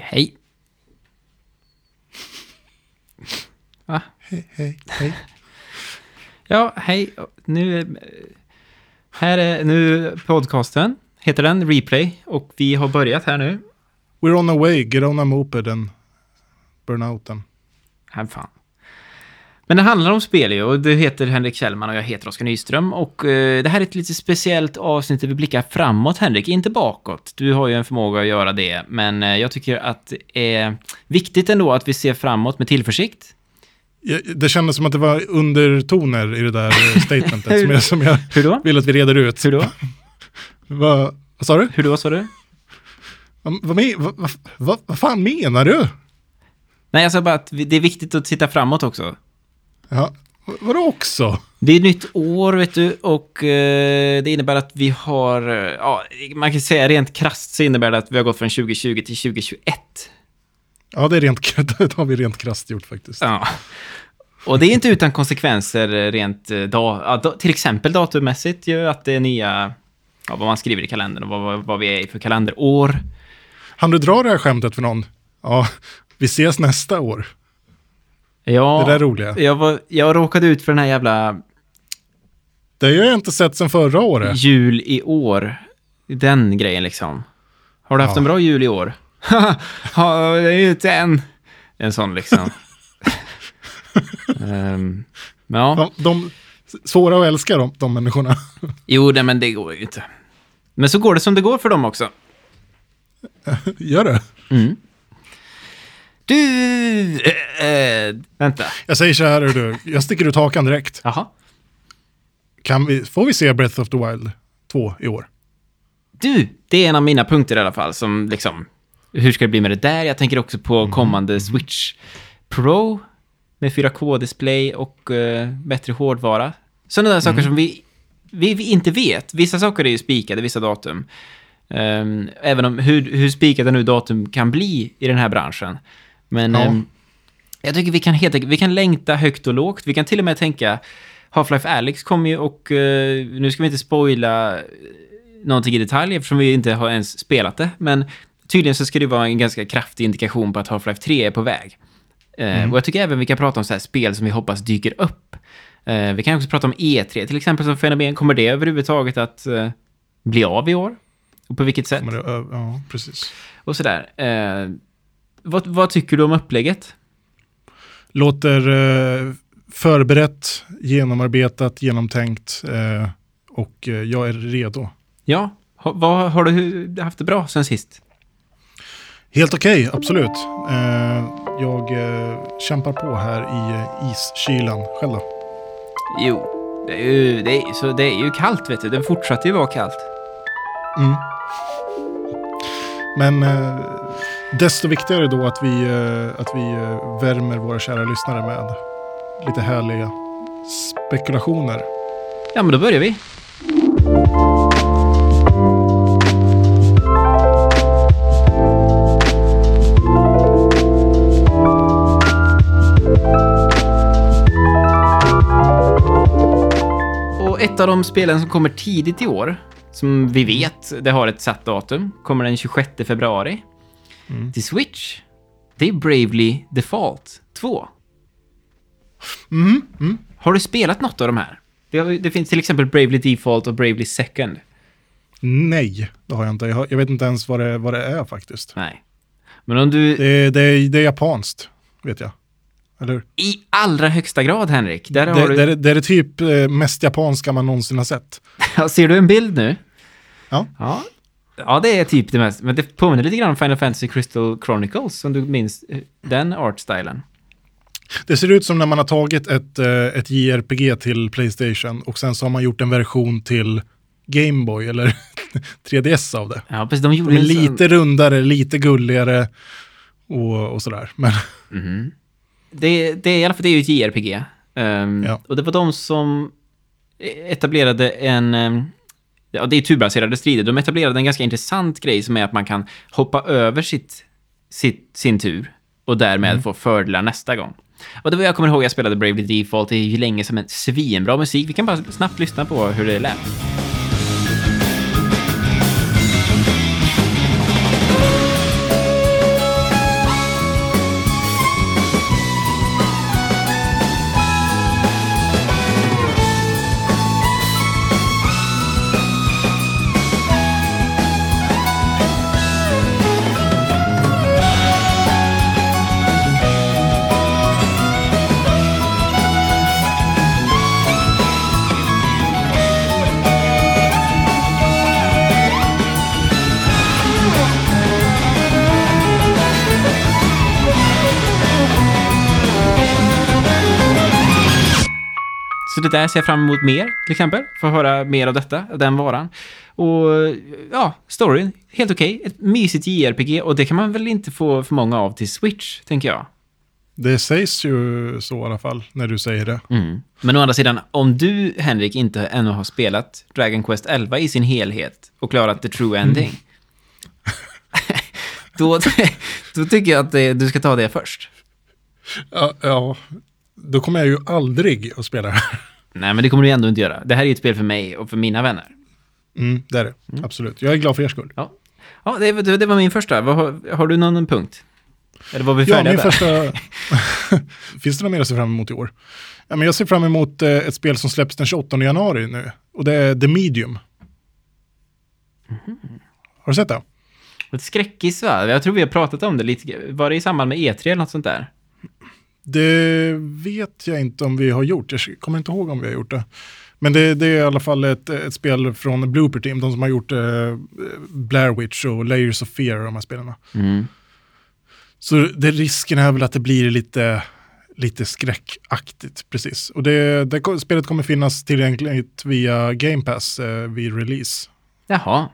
Hej. Va? Hej, hej, hej. Ja, hej. Nu... Här är nu podcasten. Heter den Replay. Och vi har börjat här nu. We're on a way, get on a moped and burn out them. Här fan. Men det handlar om spel ju och det heter Henrik Kjellman och jag heter Oskar Nyström. Och eh, det här är ett lite speciellt avsnitt där vi blickar framåt, Henrik, inte bakåt. Du har ju en förmåga att göra det, men eh, jag tycker att det är viktigt ändå att vi ser framåt med tillförsikt. Det kändes som att det var undertoner i det där eh, statementet som, jag, som jag Hur då? vill att vi reder ut. Hur då? Vad, vad sa du? Hur då, sa du? Vad, vad, vad, vad, fan menar du? Nej, jag sa bara att det är viktigt att titta framåt också. Ja, vad- vadå också? Det är ett nytt år, vet du, och eh, det innebär att vi har, eh, ja, man kan säga rent krasst så innebär det att vi har gått från 2020 till 2021. Ja, det, är rent, det har vi rent krasst gjort faktiskt. Ja. Och det är inte utan konsekvenser eh, rent, da, ja, till exempel datummässigt ju, att det är nya, ja, vad man skriver i kalendern och vad, vad, vad vi är i för kalenderår. Han du dra det här skämtet för någon? Ja, vi ses nästa år. Ja, Det där är roliga. jag, var, jag råkade ut för den här jävla Det har jag inte sett sedan förra året. jul i år. Den grejen liksom. Har du haft Ja. en bra jul i år? ja, det är ju inte en. En sån liksom. Ehm, ja, De, de, svåra att älska de, de människorna. jo, nej, men det går ju inte. Men så går det som det går för dem också. Gör det? Mm. Du, eh, vänta. Jag säger så här, du. jag sticker ut hakan direkt. Jaha. Kan vi, får vi se Breath of the Wild 2 i år? Du, det är en av mina punkter i alla fall som liksom, hur ska det bli med det där? Jag tänker också på kommande Switch Pro med 4K-display och eh, bättre hårdvara. Sådana där saker som vi, vi, vi inte vet. Vissa saker är ju spikade, vissa datum. Ehm, även om hur, hur spikade nu datum kan bli i den här branschen. Men Ja. ehm, jag tycker vi kan helt vi kan längta högt och lågt. Vi kan till och med tänka, Half-Life Alyx kommer ju och eh, nu ska vi inte spoila eh, någonting i detalj eftersom vi inte har ens spelat det. Men tydligen så ska det vara en ganska kraftig indikation på att Half-Life 3 är på väg. Eh, Och jag tycker även vi kan prata om så här spel som vi hoppas dyker upp. Vi kan också prata om E3 till exempel som fenomen. Kommer det överhuvudtaget att bli av i år? Och på vilket sätt? Det, ja, precis. Och sådär. Vad, vad tycker du om upplägget? Låter eh, förberett, genomarbetat, genomtänkt eh, och eh, jag är redo. Ja, ha, vad, har du haft det bra sen sist? Helt okej, absolut. Eh, jag eh, kämpar på här i eh, iskylan. Själv då? Jo, det är ju, det är, så det är ju kallt vet du. Den fortsätter ju vara kallt. Mm. Men desto viktigare då att vi, eh, att vi eh, värmer våra kära lyssnare med lite härliga spekulationer. Ja, men då börjar vi. Och ett av de spelen som kommer tidigt i år, som vi vet, det har ett satt datum, kommer den 26 februari. Mm. Till Switch. Det är Bravely Default 2. Mm, mm. Har du spelat något av de här? Det, det finns till exempel Bravely Default och Bravely Second. Nej, det har jag inte. Jag, har, jag vet inte ens vad det, vad det är faktiskt. Nej. Men om du Det är, det, det är japanskt, vet jag. Eller i allra högsta grad, Henrik, där har Det, du... det, är- det är det typ eh, mest japanska man någonsin har sett. Ser du en bild nu? Ja. ja. Ja, det är typ det mest. Men det påminner lite grann om Final Fantasy Crystal Chronicles, om du minns eh, den artstylen. Det ser ut som när man har tagit ett, eh, ett JRPG till Playstation och sen så har man gjort en version till Gameboy eller 3DS av det. Ja, precis. De gjorde De är lite rundare, lite gulligare och, och sådär. Men Mhm. Det, det, är i alla fall, det är ju ett JRPG. Ehm, Ja. Och det var de som etablerade en... Ja, det är turbaserade strider. De etablerade en ganska intressant grej som är att man kan hoppa över sitt, sitt, sin tur och därmed få fördelar nästa gång. Och det var jag kommer ihåg, jag spelade Bravely Default, det är ju länge som en svinbra musik. Vi kan bara snabbt lyssna på hur det lät. Där ser jag fram emot mer, till exempel. Få höra mer av detta, den varan. Och ja, storyn, helt okej. Ett mysigt JRPG och det kan man väl inte få för många av till Switch, tänker jag. Det sägs ju så i alla fall, när du säger det. Mm. Men å andra sidan, om du, Henrik, inte ännu har spelat Dragon Quest 11 i sin helhet och klarat the true ending, då, då tycker jag att det, du ska ta det först. Ja, ja, då kommer jag ju aldrig att spela det här. Nej, men det kommer du ändå inte göra. Det här är ju ett spel för mig och för mina vänner. Mm, det är det, absolut. Jag är glad för er skull. Ja, ja det, det, det var min första. Har, har du någon punkt? Eller var vi Ja, färdiga min där? första... Finns det något mer att se fram emot i år? Ja, men jag ser fram emot eh, ett spel som släpps den 28 januari nu. Och det är The Medium. Har du sett det? Ett skräckis, va? Jag tror vi har pratat om det lite. Var det i samband med E3 eller något sånt där? Det vet jag inte om vi har gjort. Jag kommer inte ihåg om vi har gjort det. Men det, det är i alla fall ett, ett spel från Blooper Team, de som har gjort eh, Blair Witch och Layers of Fear, de här spelarna. Mm. Så det, risken är väl att det blir lite, lite skräckaktigt, precis. Och det, det, spelet kommer finnas tillgängligt via Game Pass eh, vid release. Jaha.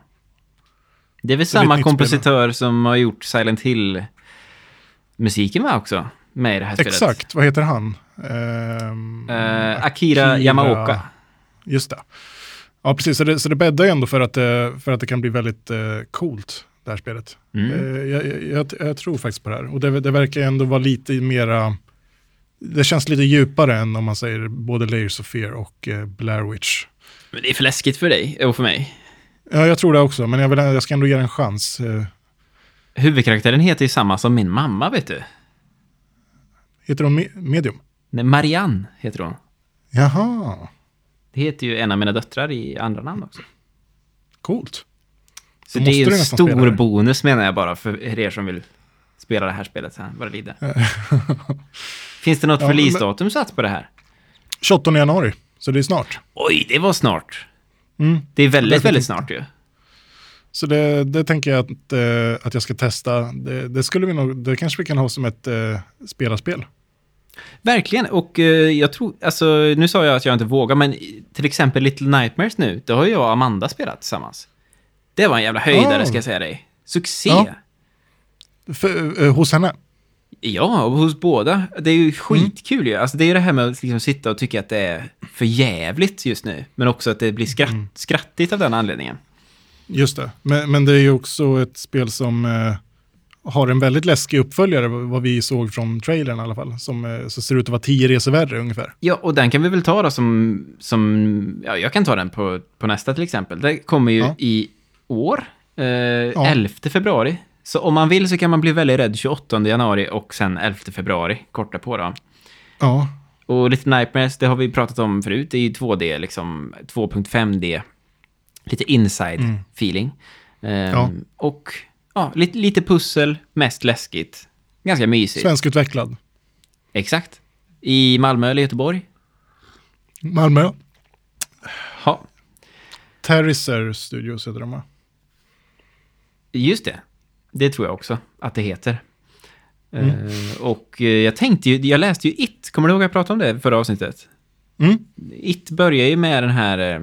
Det är väl Så samma kompositör som har gjort Silent Hill-musiken, va, också? Med i det här spelet. Exakt, vad heter han? Ehm, Eh, Akira Yamaoka. Just det. Ja, precis. Så det, så det bäddar ju ändå för att, eh, för att det kan bli väldigt eh, coolt, det här spelet. Mm. Jag, jag, jag, tror faktiskt på det här. Och det, det verkar ändå vara lite mera... Det känns lite djupare än om man säger både Layers of Fear och Blair Witch. Men det är för läskigt för dig och för mig. Ja, jag tror det också, men jag, vill, jag ska ändå ge det en chans. Huvudkaraktären heter ju samma som min mamma, vet du. Heter Me- Medium? Nej, Marianne heter hon. Jaha, Det heter ju en av mina döttrar i andra namn också. coolt. Så det är en stor bonus menar jag bara för er som vill spela det här spelet sen, vad det lider. Finns det något Ja, men- releasedatum satt på det här? 28 januari, så det är snart. Oj, det var snart. Mm. Det är väldigt, väldigt snart ju. Så det, det tänker jag att, eh, att jag ska testa. Det, det, skulle vi nog, det kanske vi kan ha som ett eh, spelarspel. Verkligen, och eh, jag tror, alltså nu sa jag att jag inte vågar, men till exempel Little Nightmares nu, det har jag och Amanda spelat tillsammans. Det var en jävla höjdare Ah. ska jag säga dig. Succé! Ja. Ja. För, eh, hos henne. och hos båda. Det är ju skitkul Mm. ju. Alltså det är ju det här med att liksom sitta och tycka att det är för jävligt just nu, men också att det blir skratt, Mm. skrattigt av den anledningen. Just det. Men, men det är ju också ett spel som eh, har en väldigt läskig uppföljare, vad vi såg från trailern i alla fall. Som eh, så ser ut att vara tio resor värre ungefär. Ja, och den kan vi väl ta då som, som ja, jag kan ta den på, på nästa till exempel. Det kommer ju Ja. i år, eh, 11 februari. Så om man vill så kan man bli väldigt rädd 28 januari och sen 11 februari, korta på då. Ja, Och Little Nightmares, det har vi pratat om förut, det är ju 2D, liksom 2.5D. Lite inside-feeling. Ehm, Ja. Och ja, lite, lite pussel, mest läskigt. Ganska mysigt. svenskutvecklad. Exakt. I Malmö eller Göteborg. Malmö. Ja, Terriser Studios heter de va? Just det. Det tror jag också att det heter. Eh, och eh, jag tänkte ju, jag läste ju It, kommer du ihåg att jag pratade om det förra avsnittet? Mm. It börjar ju med den här eh,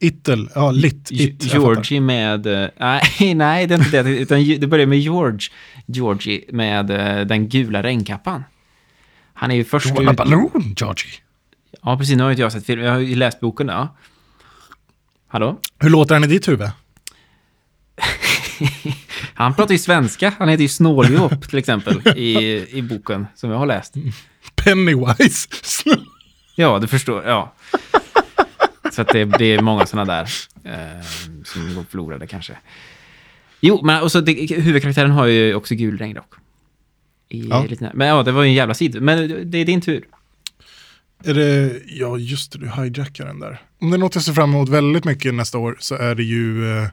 Ittel, ja, Lit. Ge- It. Georgie med... eh, Nej, nej, det är inte det. Utan det börjar med George. Georgie med eh, den gula regnkappan. Han är ju först ut... balloon, Georgie. Ja, precis. Nu har inte jag sett filmen. Jag har ju läst boken, ja. Hallå? Hur låter han i ditt huvud? Han pratar ju svenska. Han heter ju Snåljåp till exempel i, i boken som jag har läst. Pennywise. Ja, du förstår. Ja. Så att det, det är många sådana där eh, som går förlorade kanske. Jo, men och så det, huvudkaraktären har ju också gul regnrock. I, Ja. lite, men ja, det var ju en jävla sid. Men det är din tur. Är det, ja just det, du hijackar den där. Om det är något jag ser fram emot väldigt mycket nästa år så är det ju eh,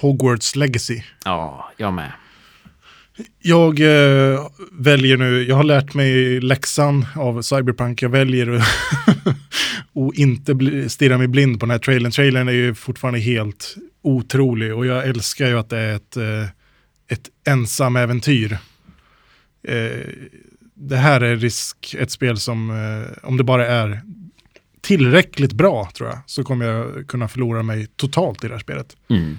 Hogwarts Legacy. Ja, jag med. Jag eh, väljer nu, jag har lärt mig läxan av Cyberpunk, jag väljer att och inte bli, stirra mig blind på den här trailern. Trailern är ju fortfarande helt otrolig och jag älskar ju att det är ett, eh, ett ensam äventyr. Eh, det här är risk, ett spel som, eh, om det bara är tillräckligt bra tror jag så kommer jag kunna förlora mig totalt i det här spelet. Mm.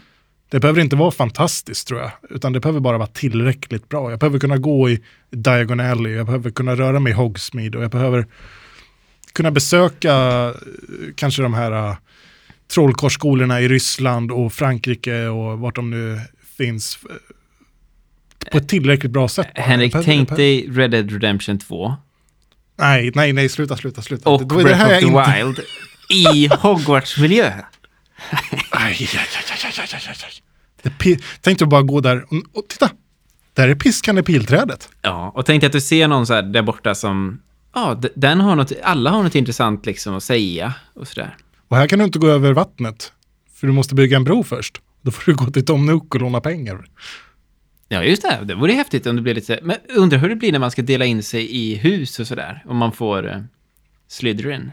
Det behöver inte vara fantastiskt tror jag, utan det behöver bara vara tillräckligt bra. Jag behöver kunna gå i Diagon Alley, jag behöver kunna röra mig i Hogsmeade och jag behöver kunna besöka eh, kanske de här uh, trollkarlsskolorna i Ryssland och Frankrike och vart de nu finns eh, på ett tillräckligt bra sätt. bara. Henrik, behöver- tänk dig Red Dead Redemption 2 Nej, nej, nej, sluta, sluta, sluta. och det Breath här of the inte- Wild i Hogwarts-miljö. Aj, aj, aj, aj, aj, aj, aj, Tänk dig bara gå där och, och titta, där är piskande pilträdet. Ja, och tänk dig att du ser någon så här där borta som, ja, den har något, alla har något intressant liksom att säga och sådär. Och här kan du inte gå över vattnet, för du måste bygga en bro först. Då får du gå till Tom Nook och låna pengar. Ja, just det. Det vore häftigt om det blir lite... Men undrar hur det blir när man ska dela in sig i hus och sådär. Om man får uh, Slytherin.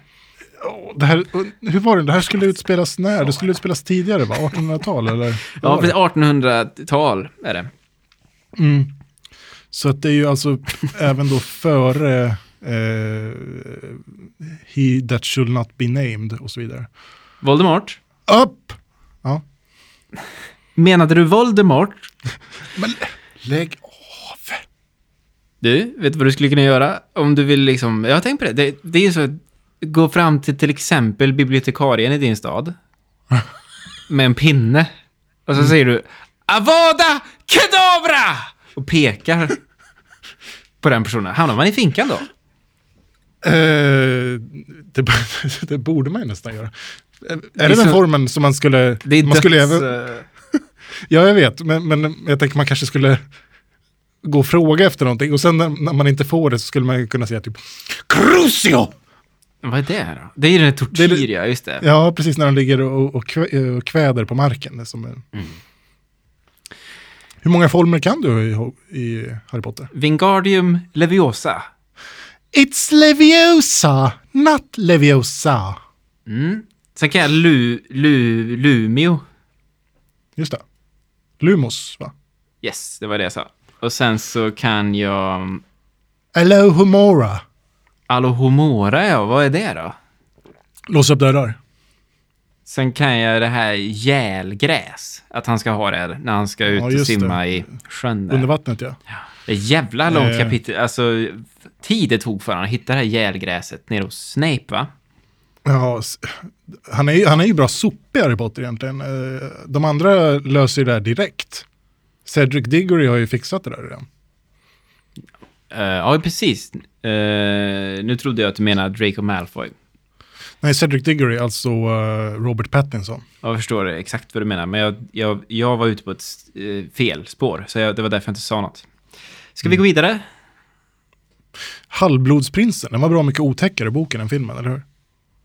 Det här, hur var det? Det här skulle utspelas när? Det skulle utspelas tidigare, va? 1800-tal eller? Ja, Vad var precis. det? 1800-tal är det. Mm. Så att det är ju alltså även då före eh, He that should not be named och så vidare. Voldemort. Upp! Ja. Menade du Voldemort? Men lägg av! Du, vet du vad du skulle kunna göra? Om du vill liksom... Jag har tänkt på det. Det, det är ju så gå fram till till exempel bibliotekarien i din stad. Med en pinne. Och så säger du Avada Kedavra! Och pekar på den personen. Hamnar man i finkan då? Eh, det, det borde man ju nästan göra. Är det, är den så- formen som man skulle... Det är man skulle döds... även, ja, jag vet, men, men jag tänker man kanske skulle gå och fråga efter någonting och sen när, när man inte får det så skulle man kunna säga typ Crucio! Vad är det då? Det är ju den tortyr, Det ja, just det. Ja, precis när de ligger och, och, och kväder på marken. Det Som, är- Mm. Hur många former kan du i, i Harry Potter? Wingardium Leviosa. It's Leviosa, not Leviosa. Mm. Sen kan jag Lu, Lu, Lumio. Just det. Lumos, va? Yes, det var det jag sa. Och sen så kan jag Alohomora. Alohomora, ja. Vad är det då? Låsa upp dörrar. Sen kan jag det här gälgräs. Att han ska ha det när han ska ut Ja, och simma det. i sjön där. Under vattnet, ja. Det är jävla långt Eh. kapitel. Alltså, tid det tog för honom att hitta det här gälgräset nere hos Snape, va? ja han, är, han är ju bra sopig Harry Potter egentligen. Eh, De andra löser ju det här direkt. Cedric Diggory har ju fixat det där redan. Eh, ja, precis. Eh, nu trodde jag att du menade Draco Malfoy. Nej, Cedric Diggory, alltså eh, Robert Pattinson. Jag förstår exakt vad du menar, men jag, jag, jag var ute på ett eh, fel spår, så jag, det var därför jag inte sa något. Ska vi gå vidare? Halvblodsprinsen, den var bra mycket otäckare boken än filmen, eller hur?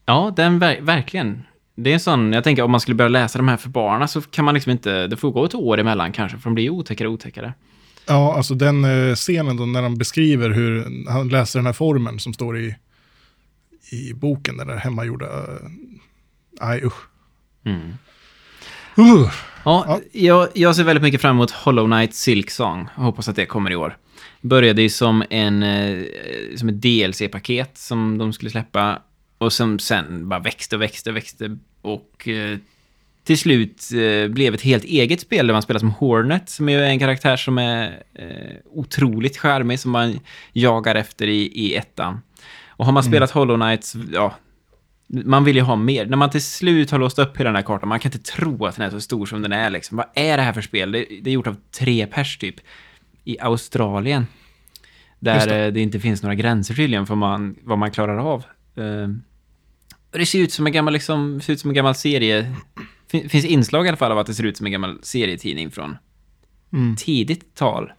Ja, den ver verkligen. Det är en sån, jag tänker om man skulle börja läsa de här för barnen så kan man liksom inte, det får gå ett år emellan kanske, för de blir otäckare och otäckare. Ja, alltså den eh, scenen då när de beskriver hur han läser den här formen som står i, i boken, den där hemmagjorda. eh, Nej, usch. Mm. Uh, Ja, Ja. Jag, jag ser väldigt mycket fram emot Hollow Knight Silk Song. Jag hoppas att det kommer i år. Började ju som, en, eh, som ett DLC-paket som de skulle släppa. Och som sen bara växte och växte och växte. Och eh, till slut eh, blev ett helt eget spel där man spelar som Hornet. Som är en karaktär som är eh, otroligt charmig. Som man jagar efter i, i ettan. Och har man spelat Hollow Knight, så, ja, man vill ju ha mer. När man till slut har låst upp hela den här kartan, man kan inte tro att den är så stor som den är. Liksom. Vad är det här för spel? Det, det är gjort av tre pers typ. I Australien. Där det. det. det inte finns några gränser tydligen för man, vad man klarar av. Eh, och det ser ut som en gammal, liksom, ser ut som en gammal serie. Fin- finns inslag i alla fall av att det ser ut som en gammal serietidning från mm. tidigt tal.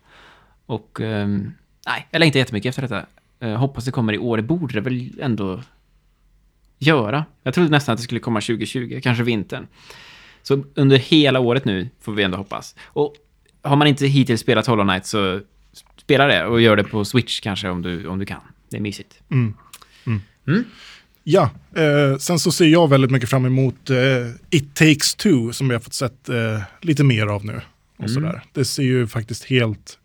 Och ehm, nej, jag längtar jättemycket efter detta. Eh, hoppas det kommer i år. Det borde det väl ändå göra. Jag trodde nästan att det skulle komma 2020, kanske vintern. Så under hela året nu får vi ändå hoppas. Och har man inte hittills spelat Hollow Knight så spela det och gör det på Switch kanske om du, om du kan. Det är mysigt. Mm. Mm. Mm. Ja, eh, sen så ser jag väldigt mycket fram emot eh, It takes two som vi har fått sett eh, lite mer av nu. Och Mm. sådär. Det ser ju faktiskt helt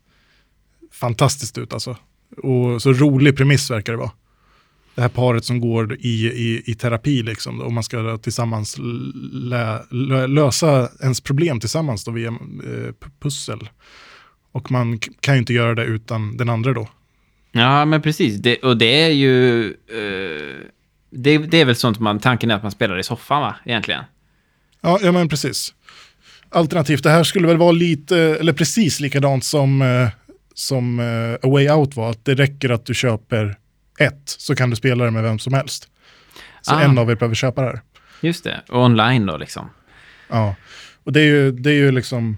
fantastiskt ut alltså. Och så rolig premiss verkar det vara. det här paret som går i, i, i terapi liksom. Och man ska tillsammans lä, lö, lösa ens problem tillsammans då via eh, pussel. Och man kan ju inte göra det utan den andra då. Ja, men precis. Det, och det är ju... Uh, det, det, är väl sånt man... Tanken är att man spelar i soffan, va? Egentligen. Ja, ja men precis. Alternativt, det här skulle väl vara lite, eller precis likadant som, eh, som uh, A Way Out var. Att det räcker att du köper ett, så kan du spela det med vem som helst. Så ah. en av er behöver köpa det här. Just det, och online då liksom. Ja, och det är ju, det är ju liksom...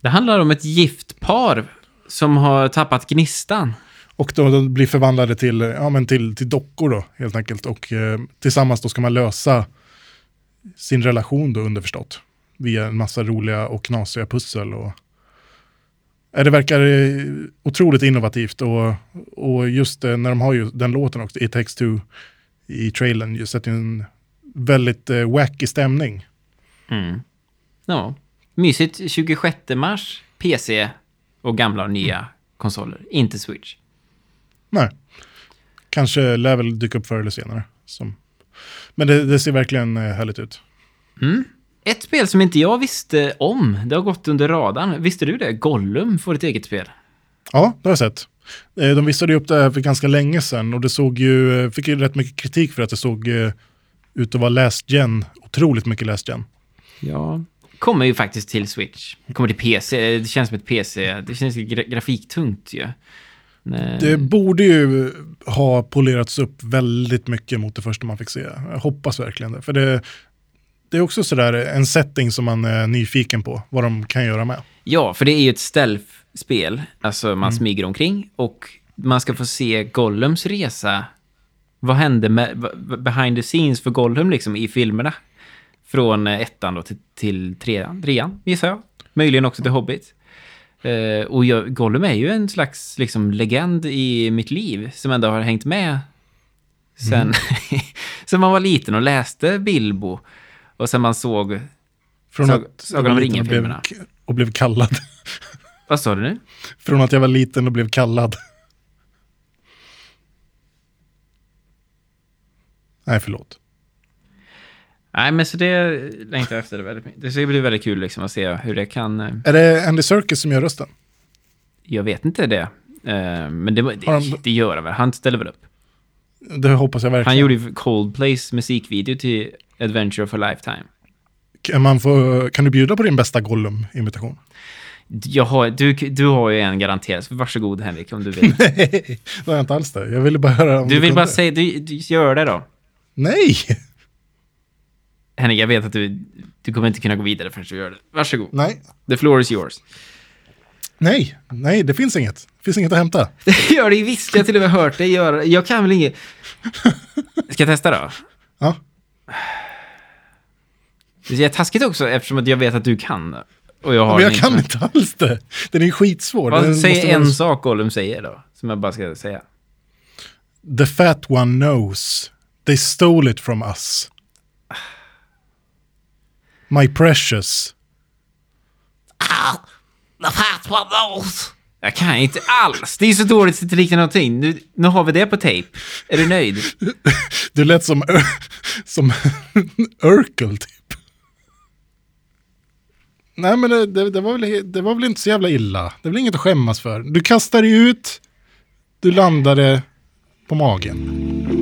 Det handlar om ett gift par som har tappat gnistan. Och då, då blir förvandlade till, ja, men till, till dockor då, helt enkelt. Och eh, tillsammans då ska man lösa sin relation då underförstått. Via en massa roliga och knasiga pussel. Och, eh, det verkar eh, otroligt innovativt och, och just eh, när de har ju den låten också, It takes two, i trailern, sätter en väldigt eh, wacky stämning. Mm. Ja, mysigt. 26 mars, PC och gamla och nya mm. konsoler, inte Switch. Nej. Kanske lär väl dyka upp förr eller senare. Som... Men det, det, ser verkligen eh, härligt ut. Mm. Ett spel som inte jag visste om, det har gått under radarn. Visste du det? Gollum får ett eget spel. Ja, det har jag sett. Eh, de visade upp det här för ganska länge sedan och det såg ju, eh, fick ju rätt mycket kritik för att det såg ut att vara last gen, otroligt mycket last gen. Ja, kommer ju faktiskt till Switch. Kommer till PC, det känns som ett PC, det känns gra grafiktungt ju. Nej. Det borde ju ha polerats upp väldigt mycket mot det första man fick se. Jag hoppas verkligen det. För det, det är också sådär en setting som man är nyfiken på, vad de kan göra med. Ja, för det är ju ett stealth-spel. Alltså man mm. smyger omkring och man ska få se Gollums resa. Vad hände med behind the scenes för Gollum liksom i filmerna? Från ettan då till, till trean, trean gissar jag. Möjligen också till Hobbit. Uh, och jag, Gollum är ju en slags liksom, legend i mitt liv som ändå har hängt med sen, mm. sen man var liten och läste Bilbo. Och sen man såg Från såg, att Sagan om ringen-filmerna. Och blev kallad. Vad sa du nu? Från att jag var liten och blev kallad. Nej, förlåt. Nej, men så det längtar jag efter det väldigt mycket. Det ska bli väldigt kul liksom att se hur det kan... Eh, är det Andy Serkis som gör rösten? Jag vet inte det. Uh, men det, det, han... det gör han väl. Han ställer väl upp. Det hoppas jag verkligen. Han gjorde Coldplays musikvideo till Adventure of a Lifetime. Kan, man få, kan du bjuda på din bästa Gollum-imitation? Jag har, du, du har ju en garanterad, så varsågod Henrik om du vill. Nej, det har jag inte alls det. Jag ville bara höra om du, du vill kunde. bara säga, du, du gör det då. Nej! Henrik, jag vet att du, du kommer inte kunna gå vidare förrän du gör det. Varsågod. Nej. The floor is yours. Nej, nej, det finns inget. Det finns inget att hämta. Det gör det visst, jag har till och med hört dig göra. Jag kan väl inget. Ska jag testa då? Ja. Det är taskigt också eftersom jag vet att du kan. Och jag har Men jag kan inte alls det. Den är skitsvår. Vad, säg en vara... sak Gollum säger då, som jag bara ska säga. The fat one knows. They stole it from us. My precious. Ah, the fat one knows. Jag kan inte alls. Det är så dåligt så det inte liknar någonting. Nu, nu har vi det på tejp. Är du nöjd? Du lät som, som Urkel typ. Nej men det, det, det, var väl, det var väl inte så jävla illa. Det är väl inget att skämmas för. Du kastade ut, du landade på magen.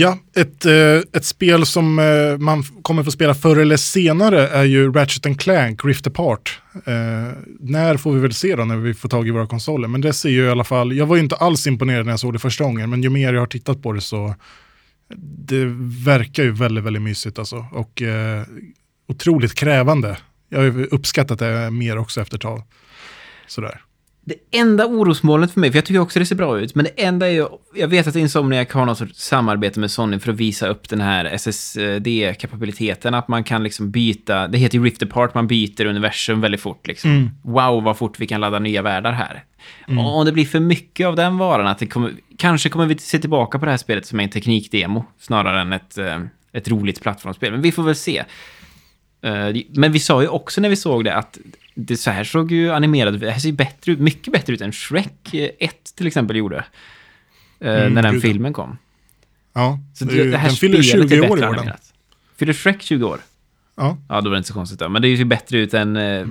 Ja, ett, eh, ett spel som eh, man kommer få spela förr eller senare är ju Ratchet Clank Rift Apart. Eh, när får vi väl se då när vi får tag i våra konsoler? Men det ser ju i alla fall, jag var ju inte alls imponerad när jag såg det första gången, men ju mer jag har tittat på det så det verkar ju väldigt, väldigt mysigt alltså. Och eh, otroligt krävande. Jag har uppskattat det mer också efter ett tag. Sådär. Det enda orosmolnet för mig, för jag tycker också det ser bra ut, men det enda är ju, jag vet att Insomniac har något sorts samarbete med Sony för att visa upp den här SSD-kapabiliteten, att man kan liksom byta, det heter ju Rift Apart, man byter universum väldigt fort liksom. Mm. Wow, vad fort vi kan ladda nya världar här. Mm. Om det blir för mycket av den varan, att det kommer, kanske kommer vi se tillbaka på det här spelet som en teknikdemo, snarare än ett, eh, ett roligt plattformsspel. Men vi får väl se. Eh, men vi sa ju också när vi såg det att det så här såg ju animerad Det här ser ju bättre ut, mycket bättre ut än Shrek 1 till exempel gjorde. eh, Mm, när den ja. filmen kom. Ja, Så det, det, här den fyller spelet 20 är år i år den. Fyller Shrek 20 år? Ja. Ja, då var det inte så konstigt då. Men det ser ju bättre ut än... Eh, eh,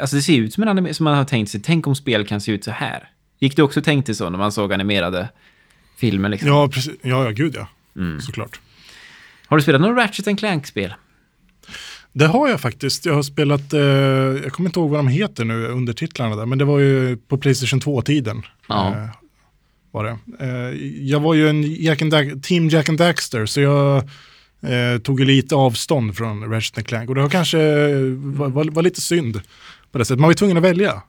alltså det ser ut som en anime som man har tänkt sig. Tänk om spel kan se ut så här. Gick du också och tänkte så när man såg animerade filmer liksom? Ja, precis. Ja, ja, gud ja. Mm. Såklart. Har du spelat någon Ratchet Clank-spel? Det har jag faktiskt. Jag har spelat, eh, jag kommer inte ihåg vad de heter nu, undertitlarna där, men det var ju på Playstation 2-tiden. Ja. Eh, var det. Eh, jag var ju en Jack and Team Jack and Daxter, så jag eh, tog ju lite avstånd från Ratchet Clank. Och det har kanske var, var, var lite synd på det sättet. Man var ju tvungen att välja.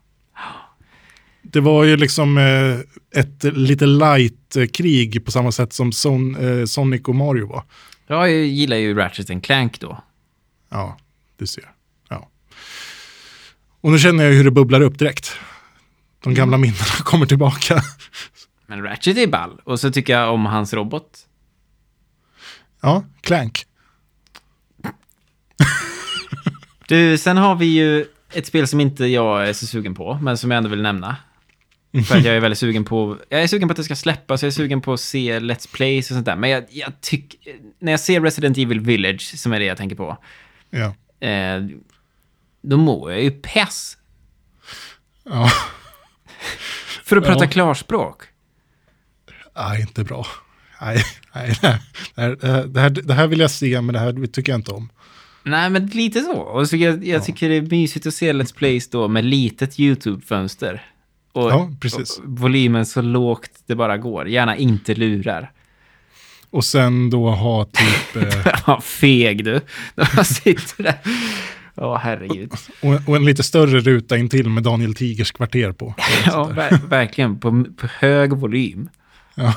Det var ju liksom eh, ett lite light-krig på samma sätt som Son, eh, Sonic och Mario var. Jag gillar ju Ratchet Clank då. Ja, du ser. Ja. Och nu känner jag hur det bubblar upp direkt. De gamla minnena kommer tillbaka. Men Ratchet är ball. Och så tycker jag om hans robot. Ja, Clank. Du, sen har vi ju ett spel som inte jag är så sugen på, men som jag ändå vill nämna. För att jag är väldigt sugen på, jag är sugen på att det ska släppas, jag är sugen på att se Let's Plays och sånt där. Men jag, jag tycker, när jag ser Resident Evil Village, som är det jag tänker på, Ja. eh, då mår jag ju pess. ja. För att prata Ja. klarspråk. Nej, inte bra. Nej, nej, nej. Det, här, det, här, det, här, det här vill jag se, men det här tycker jag inte om. Nej, men lite så. Och så jag, jag tycker det är mysigt att se Let's Plays då med litet YouTube-fönster. Och, Ja, precis. och volymen så lågt det bara går. Gärna inte lurar. Och sen då ha typ, eh, feg du. Sitter där. Ja, herregud. och, och en lite större ruta in till med Daniel Tigers kvarter på. Ja, ver verkligen. På, på hög volym. Ja.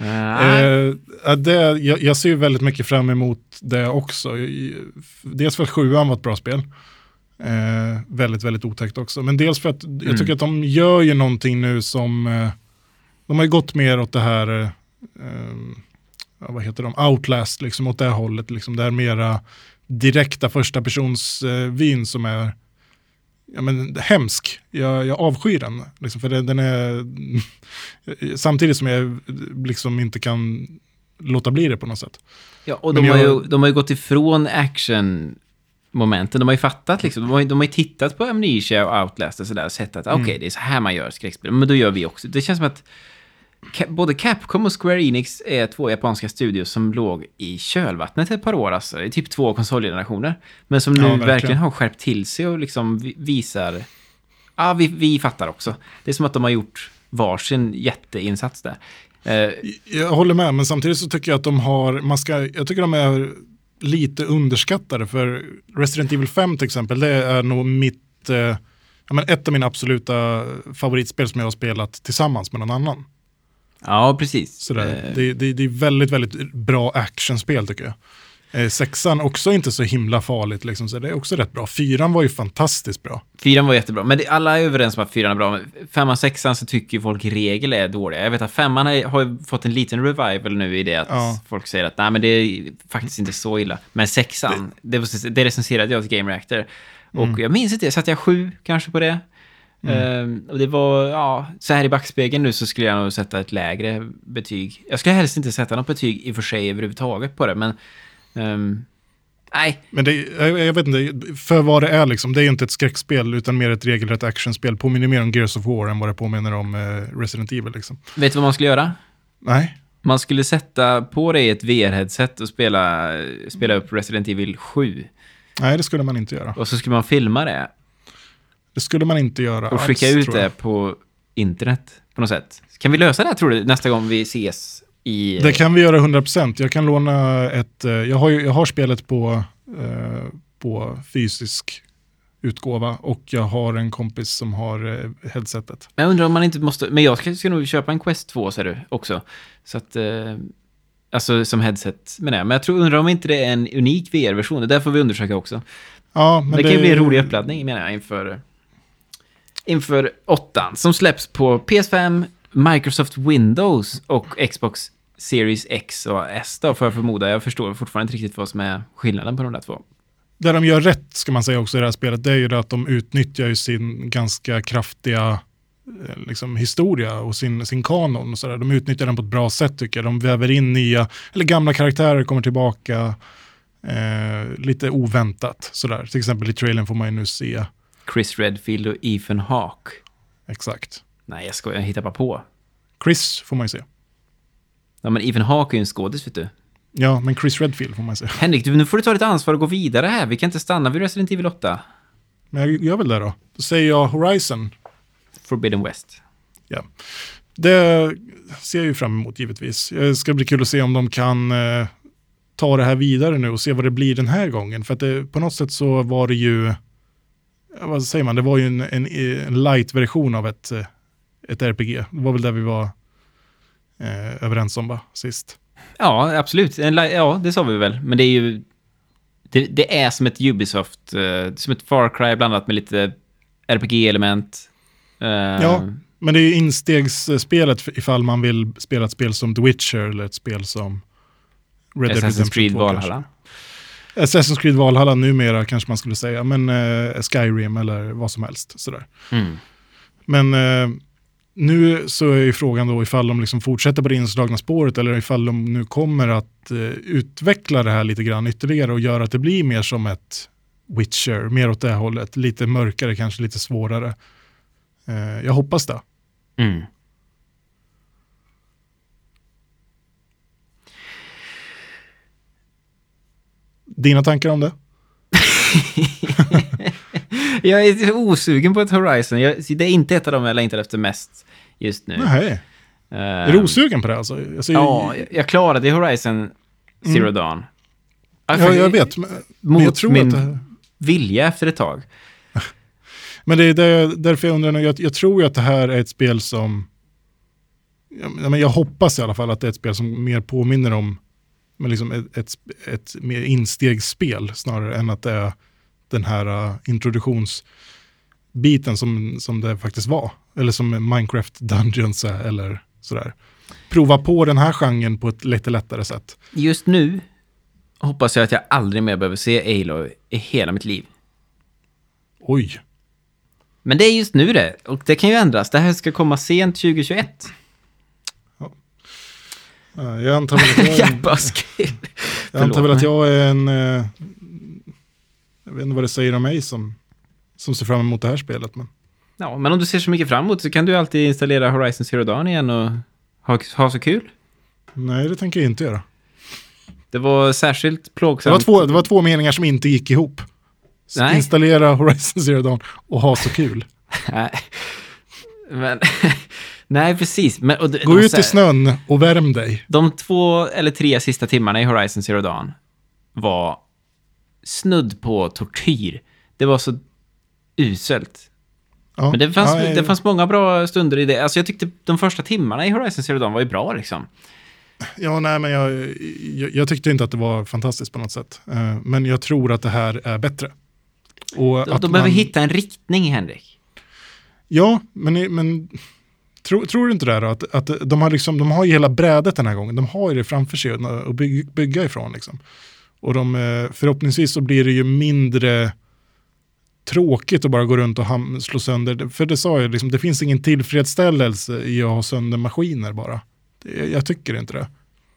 Uh, Eh, det, jag, jag ser ju väldigt mycket fram emot det också. Dels för att sjuan var ett bra spel. Eh, väldigt, väldigt otäckt också. Men dels för att jag Mm. tycker att de gör ju någonting nu som... Eh, de har ju gått mer åt det här... Eh, vad heter de? Outlast, liksom åt det hållet. Liksom, det här mera direkta första persons eh, vyn som är ja, men, hemsk. Jag, jag avskyr den. Liksom, för den, den är... Samtidigt som jag liksom inte kan låta bli det på något sätt. ja, och de, har jag- ju, de har ju gått ifrån action-momenten. De har ju fattat liksom. De har, ju- de har ju tittat på Amnesia och Outlast och sådär och sett att Mm. okej, det är så här man gör skräckspel. Men då gör vi också. Det känns som att både Capcom och Square Enix är två japanska studios som låg i kölvattnet ett par år, alltså. I typ två konsolgenerationer. Men som nu Ja, verkligen. verkligen. har skärpt till sig och liksom vi- visar... Ja, vi, vi fattar också. Det är som att de har gjort varsin jätteinsats där. Eh, Jag håller med, men samtidigt så tycker jag att de har, man ska, jag tycker de är lite underskattade för Resident Evil 5 till exempel, det är nog mitt, eh, ja, men ett av mina absoluta favoritspel som jag har spelat tillsammans med någon annan. Ja, precis. Sådär. Eh, Det, det, det är väldigt, väldigt bra actionspel tycker jag. Eh, sexan också inte så himla farligt, liksom, så det är också rätt bra. Fyran var ju fantastiskt bra. Fyran var jättebra, men det, alla är överens om att fyran är bra. Men femman, sexan så tycker ju folk i regel är dåliga. Jag vet att femman har ju fått en liten revival nu i det att Ja. folk säger att nej men det är faktiskt inte så illa. Men sexan, det, var, det recenserade jag till Game Reactor. Och Mm. jag minns inte, satte jag sju kanske på det? Ehm, och det var, ja, så här i backspegeln nu så skulle jag nog sätta ett lägre betyg. Jag skulle helst inte sätta något betyg i och för sig överhuvudtaget på det, men... ehm, nej, Men det, jag, jag vet inte, för vad det är liksom, det är ju inte ett skräckspel utan mer ett regelrätt actionspel. Påminner mer om Gears of War än vad det påminner om eh, Resident Evil. Liksom. vet du vad man skulle göra? Nej, Man skulle sätta på dig ett VR-headset och spela, spela upp Resident Evil 7. nej, det skulle man inte göra. Och så skulle man filma det Det skulle man inte göra och skicka alls, ut det på internet på något sätt. Kan vi lösa det här, tror du, nästa gång vi ses i... Det kan vi göra 100%. Jag kan låna ett, eh, jag har, jag har spelet på, eh, på fysisk utgåva och jag har en kompis som har eh, headsetet. Men jag undrar om man inte måste... Men jag ska, ska nog köpa en Quest 2, ser du, också. Så att... Eh, alltså som headset menar jag. Men jag tror, undrar om inte det är en unik VR-version. Det där får vi undersöka också. Ja, men det, kan ju bli en rolig uppladdning, menar jag, inför... Inför åttan, som släpps på PS5, Microsoft Windows och Xbox Series X och S då, får jag förmoda. Jag förstår fortfarande inte riktigt vad som är skillnaden på de där två. Det de gör rätt, ska man säga också i det här spelet, det är ju det att de utnyttjar ju sin ganska kraftiga eh, liksom, historia och sin, sin kanon. Och så där. De utnyttjar den på ett bra sätt tycker jag. De väver in nya, eller gamla karaktärer kommer tillbaka eh, lite oväntat. Sådär. Till exempel i trailern får man ju nu se Chris Redfield och Ethan Hawke. exakt. Nej, jag skojar, jag hittar bara på. Chris får man ju se. Ja, men Ethan Hawke är ju en skådis, vet du. Ja, men Chris Redfield får man se. Henrik, du, nu får du ta ditt ansvar och gå vidare här. Vi kan inte stanna vid Resident Evil 8. Men jag gör väl det då. Då säger jag Horizon. Forbidden West. Ja. Det ser jag ju fram emot givetvis. Det ska bli kul att se om de kan eh, ta det här vidare nu och se vad det blir den här gången. För att det, på något sätt så var det ju, vad säger man, det var ju en, en, en light-version av ett, eh, ett RPG. Det var väl där vi var eh, överens om va, sist. Ja, absolut. En, ja, det sa vi väl. Men det är ju... Det, det är som ett Ubisoft, eh, som ett Far Cry blandat med lite RPG-element. Eh, Ja. Men det är ju instegsspelet ifall man vill spela ett spel som The Witcher eller ett spel som Red Dead Redemption Creed 2 kanske. Assassin's Creed Valhalla numera kanske man skulle säga, men eh, Skyrim eller vad som helst. Sådär. Mm. Men eh, nu så är ju frågan då ifall de liksom fortsätter på det inslagna spåret eller ifall de nu kommer att eh, utveckla det här lite grann ytterligare och göra att det blir mer som ett Witcher, mer åt det hållet. Lite mörkare, kanske lite svårare. Eh, jag hoppas det. Mm. Dina tankar om det? Jag är osugen på ett Horizon. Jag, det är inte ett av dem jag längtar efter mest just nu. Nej. Eh, Är du osugen på det alltså? alltså Ja, jag- jag klarade Horizon Zero Dawn. ja, jag vet. Men, men jag Mot tror min att det, vilja efter ett tag. Men det är där, därför jag undrar nu, jag, jag tror ju att det här är ett spel som, ja, men jag hoppas i alla fall att det är ett spel som mer påminner om men liksom ett, ett, ett mer instegsspel snarare än att det är den här uh, introduktionsbiten som, som det faktiskt var. Eller som Minecraft Dungeons är eller sådär. Prova på den här genren på ett lite lättare sätt. Just nu hoppas jag att jag aldrig mer behöver se Aloy i hela mitt liv. Oj, Men det är just nu det, och det kan ju ändras. Det här ska komma sent 2021. Uh, jag antar väl att jag är Jag antar väl att jag är en, eh, jag vet inte vad det säger om mig som, som ser fram emot det här spelet. Men Ja, men om du ser så mycket fram emot så kan du alltid installera Horizon Zero Dawn igen och ha, ha så kul. nej, det tänker jag inte göra. Det var särskilt Det plågsamt. var, två, det var två meningar som inte gick ihop. Nej. Installera Horizon Zero Dawn och ha så kul. Nej. Men, nej, precis. Men, och, Gå de, ut så i snön och värm dig. De två eller tre sista timmarna i Horizon Zero Dawn var snudd på tortyr. Det var så uselt. Ja. Men det fanns, ja, det fanns många bra stunder i det. Alltså jag tyckte de första timmarna i Horizon Zero Dawn var ju bra liksom. Ja, nej, men jag, jag, jag tyckte inte att det var fantastiskt på något sätt. Eh, men jag tror att det här är bättre. Och De, att de behöver man- hitta en riktning, Henrik. Ja, men, men tro, tror du inte det då? Att, att de, har liksom, de har ju hela brädet den här gången. De har ju det framför sig att bygga, bygga ifrån. Liksom. Och de, eh, förhoppningsvis så blir det ju mindre tråkigt att bara gå runt och ham- slå sönder. För det sa jag, liksom, det finns ingen tillfredsställelse i att ha sönder maskiner bara. Det, jag tycker inte det.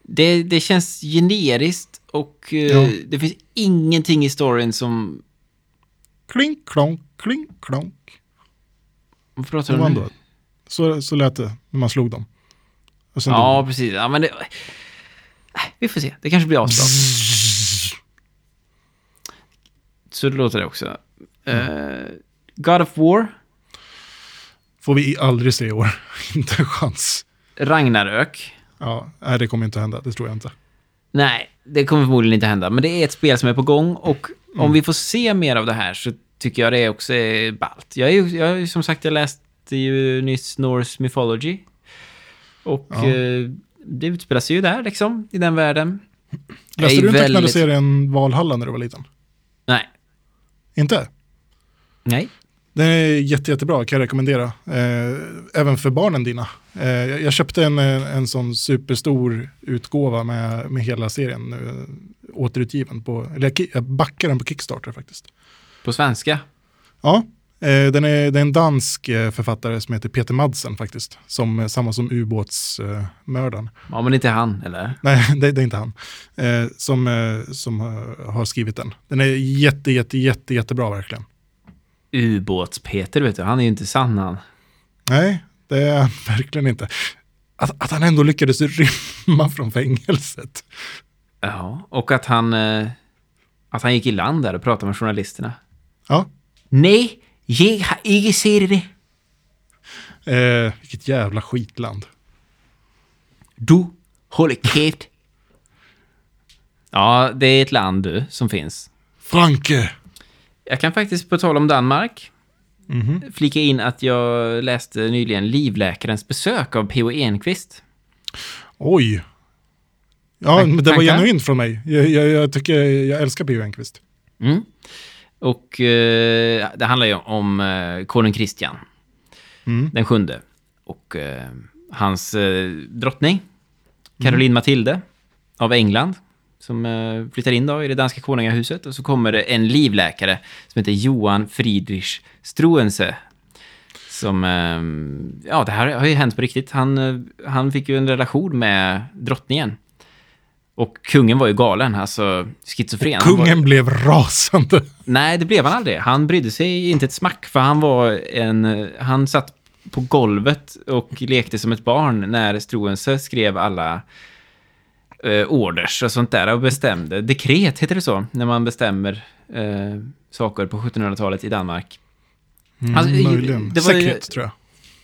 Det, det känns generiskt och eh, Ja. det finns ingenting i storyn som... Klink, klonk, klink, klonk. Vad pratar du om så, så lät det när man slog dem. Ja, dog precis. Ja, men det... Nej, Vi får se. Det kanske blir asbra. Så det låter det också. Eh, God of War, Får vi aldrig se i år. inte en chans. Ragnarök. Ja, nej, det kommer inte hända, det tror jag inte. Nej, det kommer förmodligen inte hända. Men det är ett spel som är på gång och om vi får se mer av det här så tycker jag det också är ballt. Jag är jag, som sagt, jag läste ju nyss Norse Mythology. Och Ja. eh, det utspelar sig ju där liksom, i den världen. Läste du inte tecknade väldigt- serien Valhalla när du var liten? Nej. Inte? Nej. Den är jätte, jättebra, kan jag rekommendera. Eh, även för barnen dina. Eh, jag, köpte en, eh, en sån superstor utgåva med, med hela serien nu, återutgiven på, eller jag, backar den på Kickstarter faktiskt. På svenska? Ja, eh, den är, det är en dansk eh, författare som heter Peter Madsen faktiskt. Som, eh, samma som ubåtsmördaren. Ja, men inte han, eller? Nej, det, det är inte han. Som som har skrivit den. Den är jätte, jätte, jätte, jättebra verkligen. Ubåts-Peter, vet du. Han är ju inte sann han. Nej, det är han verkligen inte. Att, att han ändå lyckades rymma från fängelset. Ja, och att han... Att han gick i land där och pratade med journalisterna. Ja, Nej, jag har inte sett det. eh, vilket jävla skitland. Du håller käft. Ja, det är ett land du, som finns. Franke! Jag kan faktiskt, på tal om Danmark, Mhm. flika in att jag läste nyligen Livläkarens besök av P.O. Enquist. Oj. Ja, men det var genuint från mig. Jag, jag, jag tycker, jag älskar P.O. Enquist. Mm. Och eh, det handlar ju om eh, konung Kristian, Mm. den sjunde. Och eh, hans eh, drottning, Caroline Matilde av England, som eh, flyttar in då i det danska konungahuset. Och så kommer det en livläkare som heter Johan Friedrich Struense. Som, eh, ja det här har ju hänt på riktigt. Han, eh, han fick ju en relation med drottningen. Och kungen var ju galen, alltså schizofren. Var- Kungen blev rasande. Nej, det blev han aldrig. Han brydde sig inte ett smack, för han var en... Han satt på golvet och lekte som ett barn när Struense skrev alla eh, orders och sånt där och bestämde. Dekret, heter det så? När man bestämmer eh, saker på 1700-talet i Danmark. Mm, Alltså, möjligen. det var Sekret, tror jag.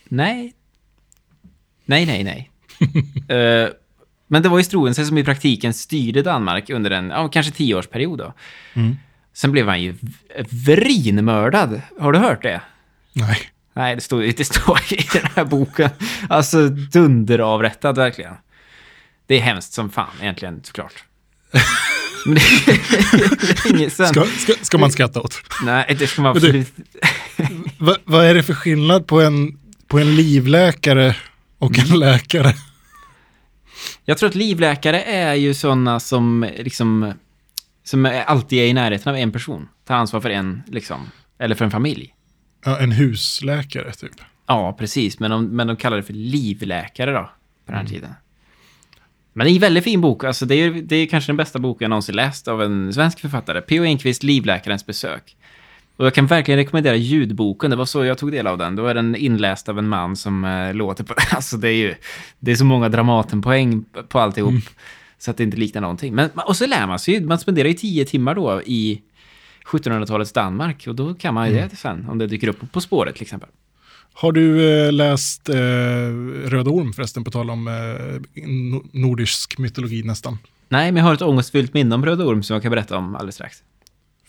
Nej. Nej, nej, nej. Eh, men det var ju Struense som i praktiken styrde Danmark under en, ja, kanske tioårsperiod då. Mm. Sen blev han ju vrinmördad. Har du hört det? Nej. Nej, det står, står i den här boken. Alltså dunderavrättad verkligen. Det är hemskt som fan egentligen, såklart. Men det, är inget sen. Ska, ska, ska man skratta åt. Nej, det ska man absolut... Va, vad är det för skillnad på en, på en livläkare och Mm. en läkare? Jag tror att livläkare är ju sådana som liksom... Som alltid är i närheten av en person. Tar ansvar för en, liksom. Eller för en familj. Ja, en husläkare typ. Ja, precis. Men de, men de kallar det för livläkare då, på den här tiden. Men det är en väldigt fin bok. Alltså, det, är, det är kanske den bästa boken jag någonsin läst av en svensk författare. P.O. Enquist, Livläkarens besök. Och jag kan verkligen rekommendera ljudboken. Det var så jag tog del av den. Då är den inläst av en man som eh, låter på... Alltså det är ju... Det är så många Dramatenpoäng på alltihop. Så att det inte liknar någonting. Men, och så lär man sig ju. Man spenderar ju tio timmar då i 1700-talets Danmark. Och då kan man ju det sen. Om det dyker upp på spåret till exempel. Har du eh, läst eh, Röda Orm förresten, på tal om eh, no- nordisk mytologi nästan? Nej, men jag har ett ångestfyllt minne om Röda Orm som jag kan berätta om alldeles strax.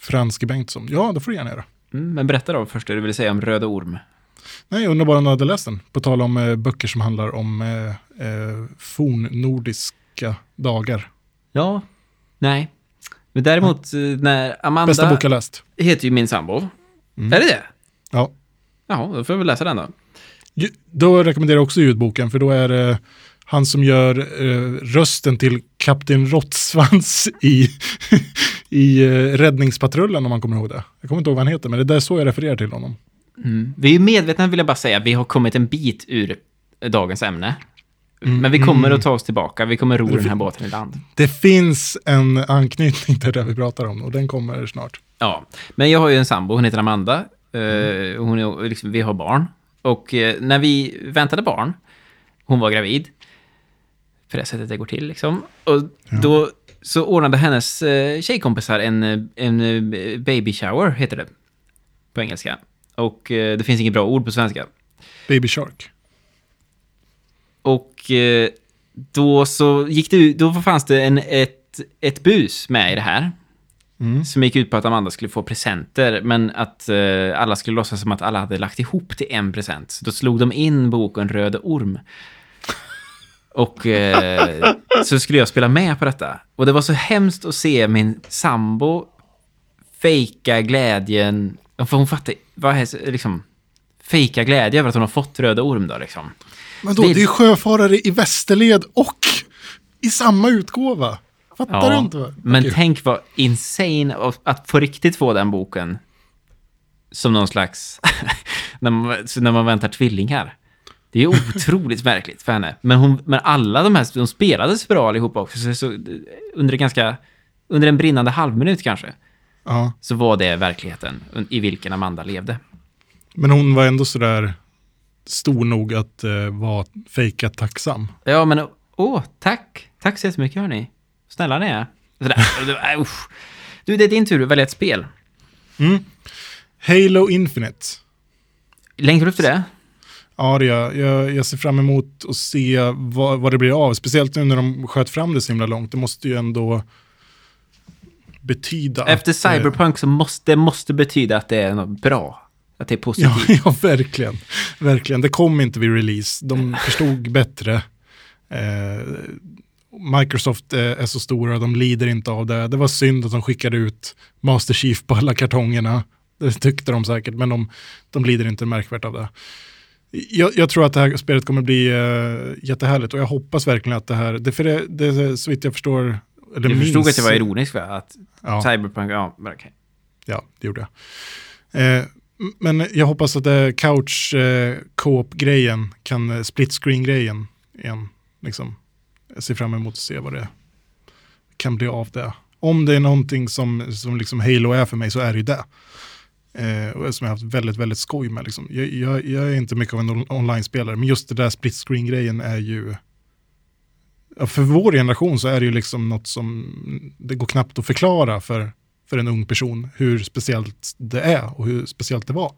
Franske Bengtsson. Ja, det får du gärna göra. Mm, men berätta då först det du vill säga om Röda Orm. Nej, jag undrar bara om du hade läst den. På tal om eh, böcker som handlar om eh, eh, fornnordiska dagar. Ja. Nej. Men däremot, eh, när Amanda Bästa bok jag läst. heter ju min sambo. Mm. Är det det? Ja. Ja, då får jag väl läsa den då. Då rekommenderar jag också ljudboken, för då är det han som gör eh, rösten till Kapten Råttsvans i, i eh, Räddningspatrullen, om man kommer ihåg det. Jag kommer inte ihåg vad han heter, men det är så jag refererar till honom. Mm. Vi är medvetna, vill jag bara säga, vi har kommit en bit ur dagens ämne. Men vi kommer att ta oss tillbaka. Vi kommer ro den här båten i land. Det finns en anknytning till det vi pratar om, och den kommer snart. Ja, men jag har ju en sambo, hon heter Amanda. Eh, hon är, liksom, vi har barn. Och eh, när vi väntade barn, hon var gravid, för det sättet det går till liksom. Och då så ordnade hennes eh, tjejkompisar en, eh, en eh, baby shower, heter det på engelska. Och eh, det finns inget bra ord på svenska. Baby Shark. Och eh, då så gick det då fanns det en, ett, ett bus med i det här. Mm. Som gick ut på att Amanda skulle få presenter, men att eh, alla skulle låtsas som att alla hade lagt ihop till en present. Så då slog de in boken Röde Orm. Och eh, så skulle jag spela med på detta. Och det var så hemskt att se min sambo fejka glädjen Ja, För hon fattar, vad är liksom, fejka glädje över att hon har fått röda orm då liksom. Men då, Det- det är sjöfarare i västerled och i samma utgåva. Fattar du inte? Men Okej. tänk vad insane att- på riktigt få den boken som någon slags, när, man, när man väntar tvillingar. Det är otroligt märkligt för henne. Men, hon, men alla de här, de spelades bra allihopa också. Så, så, under, ganska, under en brinnande halvminut kanske, Ja. så var det verkligheten i vilken Amanda levde. Men hon var ändå sådär stor nog att eh, vara fejkat tacksam. Ja, men åh, tack. Tack så jättemycket hörni. Snälla ni är. Sådär. Du, det är din tur att välja ett spel. Halo Infinite. Längtar du efter det? Ja, gör jag. jag. Ser fram emot att se vad, vad det blir av. Speciellt nu när de sköt fram det så himla långt. Det måste ju ändå betyda Efter att, eh, Cyberpunk så måste det måste betyda att det är något bra. Att det är Ja, positivt. ja, verkligen. Verkligen. Det kom inte vid release. De förstod bättre. Eh, Microsoft eh, är så stora, de lider inte av det. Det var synd att de skickade ut Master Chief på alla kartongerna. Det tyckte de säkert, men de, de lider inte märkvärt av det. Jag, jag tror att det här spelet kommer bli eh, jättehärligt och jag hoppas verkligen att det här, det, för det, det så vitt jag förstår, eller Du förstod minns- att jag var ironisk va? Att Ja. Cyberpunk, ja, okej. Ja, det gjorde jag. Eh, men jag hoppas att det couch eh, co-op-grejen kan, eh, split screen-grejen igen. Liksom. Jag ser fram emot att se vad det kan bli av det. Om det är någonting som, som liksom Halo är för mig så är det ju det. Eh, och som jag har haft väldigt, väldigt skoj med. Liksom. Jag, jag, jag är inte mycket av en on- online-spelare, men just det där split screen-grejen är ju... Ja, för vår generation så är det ju liksom något som det går knappt att förklara för, för en ung person hur speciellt det är och hur speciellt det var.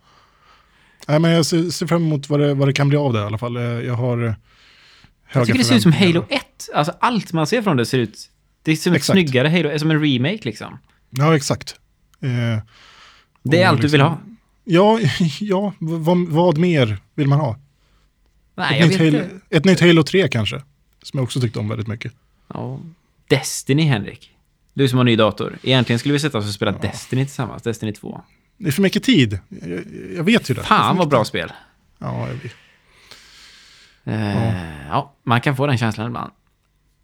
Nej, men jag ser, ser fram emot vad det, vad det kan bli av det i alla fall. Eh, Jag har höga Jag tycker det ser ut som. Halo 1. Alltså allt man ser från det ser ut... Det är som ett Exakt. snyggare Halo, som en remake liksom. Ja, exakt. Eh, Det är allt du vill liksom- ha. Ja, ja vad, vad mer vill man ha? Nej, ett, nytt Halo, ett nytt Halo 3 kanske, som jag också tyckte om väldigt mycket. Ja. Destiny, Henrik. Du som har ny dator. Egentligen skulle vi sätta oss och spela Destiny tillsammans. Destiny 2. Det är för mycket tid. Jag, jag vet ju det. Det Fan vad mycket bra tid. spel. Ja, jag vet. Eh, ja, man kan få den känslan ibland.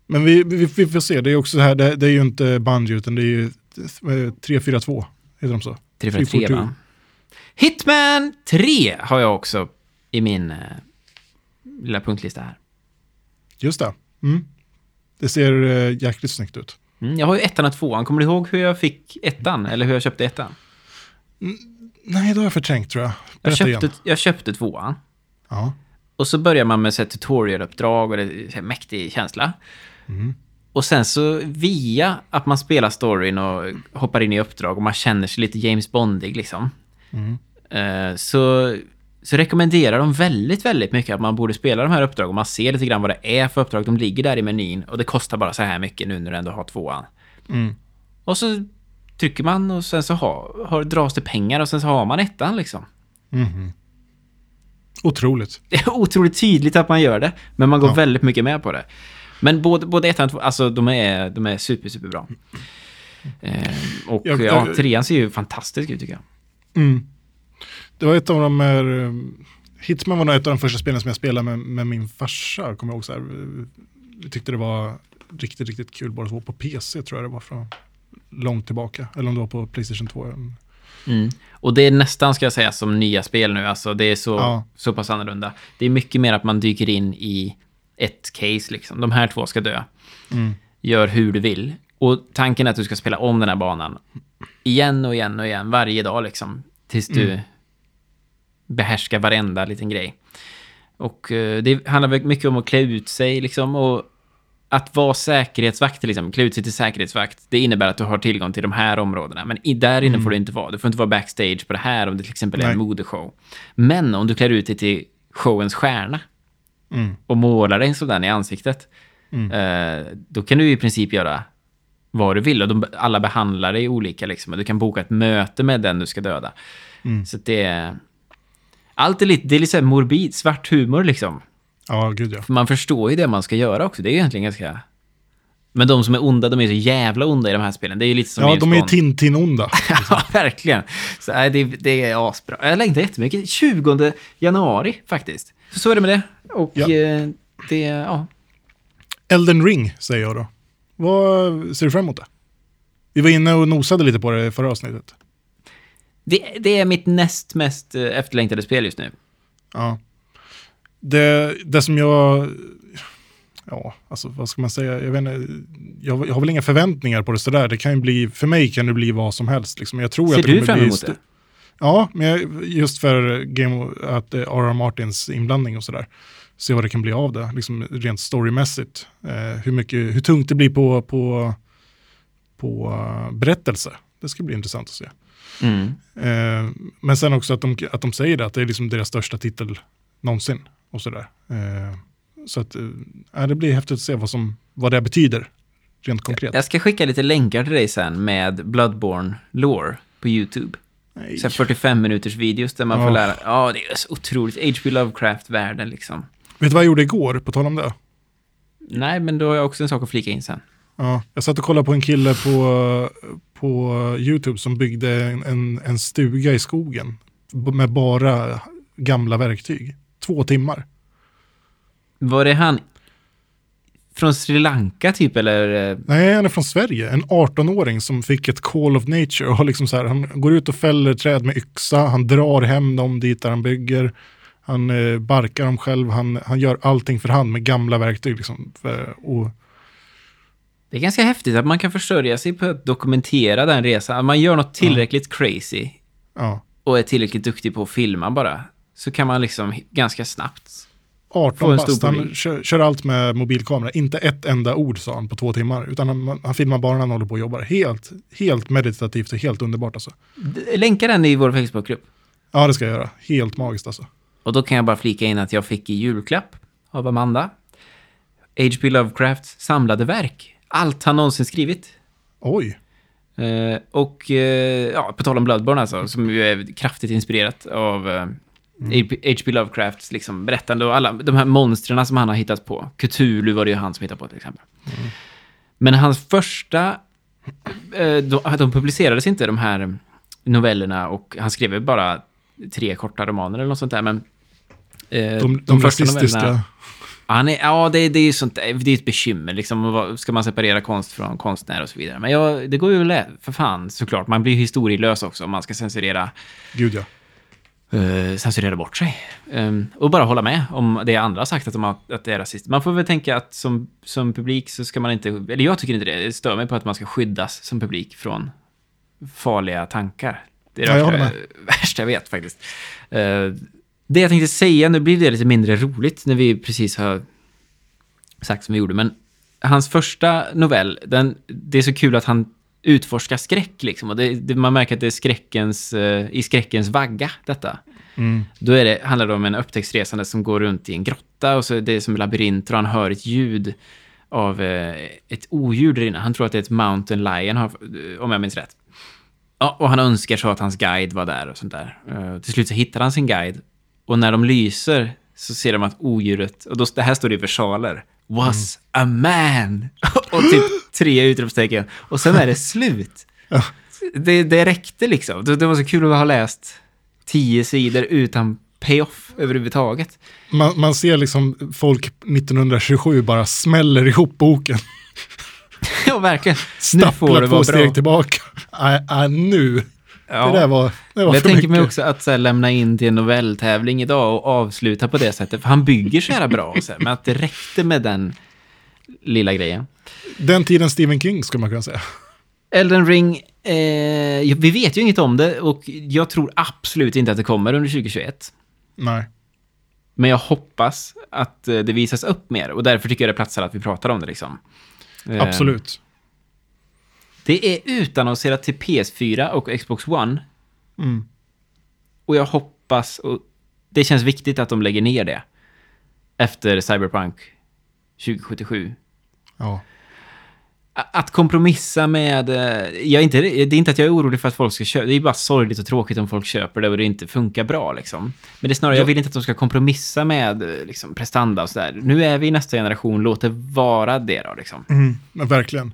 Men vi, vi, vi får se, det är också så här, det, det är ju inte Bungie utan det är ju eh, 342, heter de så? 343 342. va? Hitman 3 har jag också i min eh, lilla punktlista här. Just det. Mm. Det ser eh, jäkligt snyggt ut. Mm, jag har ju ettan och tvåan. Kommer du ihåg hur jag fick ettan? Eller hur jag köpte ettan? Nej, då har jag förträngt tror jag. Jag köpte, jag köpte tvåan. Ja. Och så börjar man med så här tutorialuppdrag och det är så här mäktig känsla. Mm. Och sen så via att man spelar storyn och hoppar in i uppdrag och man känner sig lite James Bondig liksom. Mm. Eh, så, så rekommenderar de väldigt, väldigt mycket att man borde spela de här uppdragen. Man ser lite grann vad det är för uppdrag. De ligger där i menyn och det kostar bara så här mycket nu när du ändå har tvåan. Mm. Och så trycker man och sen så har, har, dras det pengar och sen så har man ettan liksom. Mhm. Otroligt. Det är otroligt tydligt att man gör det, men man går Ja. väldigt mycket med på det. Men både, både ettan och tvåan, alltså de är, de är super, super bra. Eh, och Jag- ja, jag- trean ser ju fantastisk ut tycker jag. Mm. Det var ett av de här, eh, Hitman var nog ett av de första spelen som jag spelade med, med min farsa, kommer jag ihåg så här. Vi tyckte det var riktigt, riktigt kul bara så på PC tror jag det var från långt tillbaka. Eller om det var på Playstation 2. Mm. Och det är nästan, ska jag säga, som nya spel nu. Alltså det är så, Ja. så pass annorlunda. Det är mycket mer att man dyker in i ett case liksom. De här två ska dö. Mm. Gör hur du vill. Och tanken är att du ska spela om den här banan. Igen och igen och igen, varje dag liksom. Tills du Mm. behärskar varenda liten grej. Och eh, det handlar mycket om att klä ut sig liksom. Och att vara säkerhetsvakt till exempel, klä ut sig till säkerhetsvakt, det innebär att du har tillgång till de här områdena. Men i, där inne får du inte vara. Du får inte vara backstage på det här om det till exempel är en Nej. modeshow. Men om du klär ut dig till showens stjärna Mm. och målar dig sådan i ansiktet, Mm. eh, då kan du i princip göra vad du vill. Och de, alla behandlar dig olika liksom. Du kan boka ett möte med den du ska döda. Mm. Så det är... Allt är lite, det är lite så morbid, svart humor liksom. Ja, gud ja. För man förstår ju det man ska göra också. Det är ju egentligen ganska Men de som är onda, de är så jävla onda i de här spelen. Det är ju lite som Ja, de är ju. Tintin-onda. Ja, verkligen. Så, nej, det, det är asbra. Jag längtar jättemycket. 20 januari faktiskt. Så, så är det med det. Och Ja. eh, det, ja. Elden Ring, säger jag då. Vad ser du fram emot det? Vi var inne och nosade lite på det i förra avsnittet. Det, det är mitt näst mest eh, efterlängtade spel just nu. Ja. Det, det som jag... Ja, alltså vad ska man säga? Jag, vet inte, jag, jag har väl inga förväntningar på det sådär. Det kan ju bli, för mig kan det bli vad som helst. Liksom. Jag tror Ser att det du fram emot det? Ja, men just för Game, att R.R. Martins inblandning och sådär. Se vad det kan bli av det, liksom rent storymässigt. Eh, hur, mycket, hur tungt det blir på, på, på uh, berättelse. Det ska bli intressant att se. Mm. Eh, men sen också att de, att de säger det, att det är liksom deras största titel någonsin. Och sådär. Eh, så att, eh, det blir häftigt att se vad, som, vad det betyder, rent konkret. Jag ska skicka lite länkar till dig sen med Bloodborne lore på YouTube. Nej. Så här 45 minuters videos där man får Ja. lära. Ja, det är så otroligt. H.P. Lovecraft-världen liksom. Vet du vad jag gjorde igår, på tal om det? Nej, men då har jag också en sak att flika in sen. Ja, jag satt och kollade på en kille på, på YouTube som byggde en, en, en stuga i skogen med bara gamla verktyg. Två timmar. Var det han från Sri Lanka typ, eller? eh, Nej, han är från Sverige. En 18-åring som fick ett call of nature. Och liksom så här, han går ut och fäller träd med yxa, han drar hem dem dit där han bygger. Han eh, barkar dem själv, han, han gör allting för hand med gamla verktyg. Liksom, för, och, Det är ganska häftigt att man kan försörja sig på att dokumentera den resan. Att man gör något tillräckligt crazy ja, och är tillräckligt duktig på att filma bara. Så kan man liksom ganska snabbt. Få 18 en stor bast, han kör, kör allt med mobilkamera. Inte ett enda ord sa han på två timmar. Utan han, han filmar bara när han håller på och jobbar. Helt, helt meditativt och helt underbart alltså. Länka den i vår Facebookgrupp. Ja, det ska jag göra. Helt magiskt alltså. Och då kan jag bara flika in att jag fick i julklapp av Amanda H.P. Lovecrafts samlade verk. Allt han någonsin skrivit. Oj. Eh, och eh, ja, på tal om Bloodborne alltså, som ju är kraftigt inspirerat av eh, H.P. Lovecrafts liksom, berättande och alla de här monstren som han har hittat på. Cthulhu var det ju han som hittade på till exempel. Men hans första, eh, de, de publicerades inte de här novellerna och han skrev bara tre korta romaner eller något sånt där. Men, eh, De, de, första rasistiska. novellerna- Han är, ja, det, det är ju sånt det är ett bekymmer liksom. Ska man separera konst från konstnär och så vidare. Men ja, det går ju för fan såklart. Man blir historielös också om man ska censurera, Gud ja. Eh, censurera bort sig. Ehm, och bara hålla med om det andra har sagt att, de har, att det är rasistiskt. Man får väl tänka att som, som publik så ska man inte, eller jag tycker inte det, det stör mig på att man ska skyddas som publik från farliga tankar. Det är det Ja, jag värsta, jag vet faktiskt. Eh, det jag tänkte säga, nu blir det lite mindre roligt när vi precis har sagt som vi gjorde, men hans första novell, den, det är så kul att han utforskar skräck liksom. Och det, det, man märker att det är skräckens, eh, i skräckens vagga, detta. Mm. Då är det, handlar det om en upptäcktsresande som går runt i en grotta och så är det som en labyrint och han hör ett ljud av eh, ett odjur där inne. Han tror att det är ett mountain lion, har- om jag minns rätt. Ja, och han önskar så att hans guide var där och sånt där. Eh, till slut så hittar han sin guide och när de lyser så ser de att odjuret, och då, det här står i versaler, was a man. och typ tre utropstecken. Och sen är det slut. Det, det räckte liksom. Det, det var så kul att ha läst tio sidor utan payoff överhuvudtaget. Man, man ser liksom folk 1927 bara smäller ihop boken. ja, verkligen. Nu får Stapplar två steg tillbaka. Nej, nej, nu. Ja. Det där var, det var jag tänker mycket. mig också att så här, lämna in till en novelltävling idag och avsluta på det sättet. För han bygger så jävla bra. Så här, men att det räckte med den lilla grejen. Den tiden Stephen King skulle man kunna säga. Elden Ring, eh, vi vet ju inget om det och jag tror absolut inte att det kommer under 2021. Nej. Men jag hoppas att eh, det visas upp mer och därför tycker jag det platsar att vi pratar om det liksom. Eh, Absolut. Det är utannonserat till PS4 och Xbox One Mm. och jag hoppas, och det känns viktigt att de lägger ner det efter Cyberpunk 2077. Ja. att kompromissa med... eh, Jag är inte, det är inte att jag är orolig för att folk ska köpa. Det är bara sorgligt och tråkigt om folk köper det och det inte funkar bra. Liksom. Men det är snarare, jag vill inte att de ska kompromissa med eh, liksom, prestanda och sådär. Nu är vi i nästa generation, låt det vara det då. Liksom. Mm, men verkligen.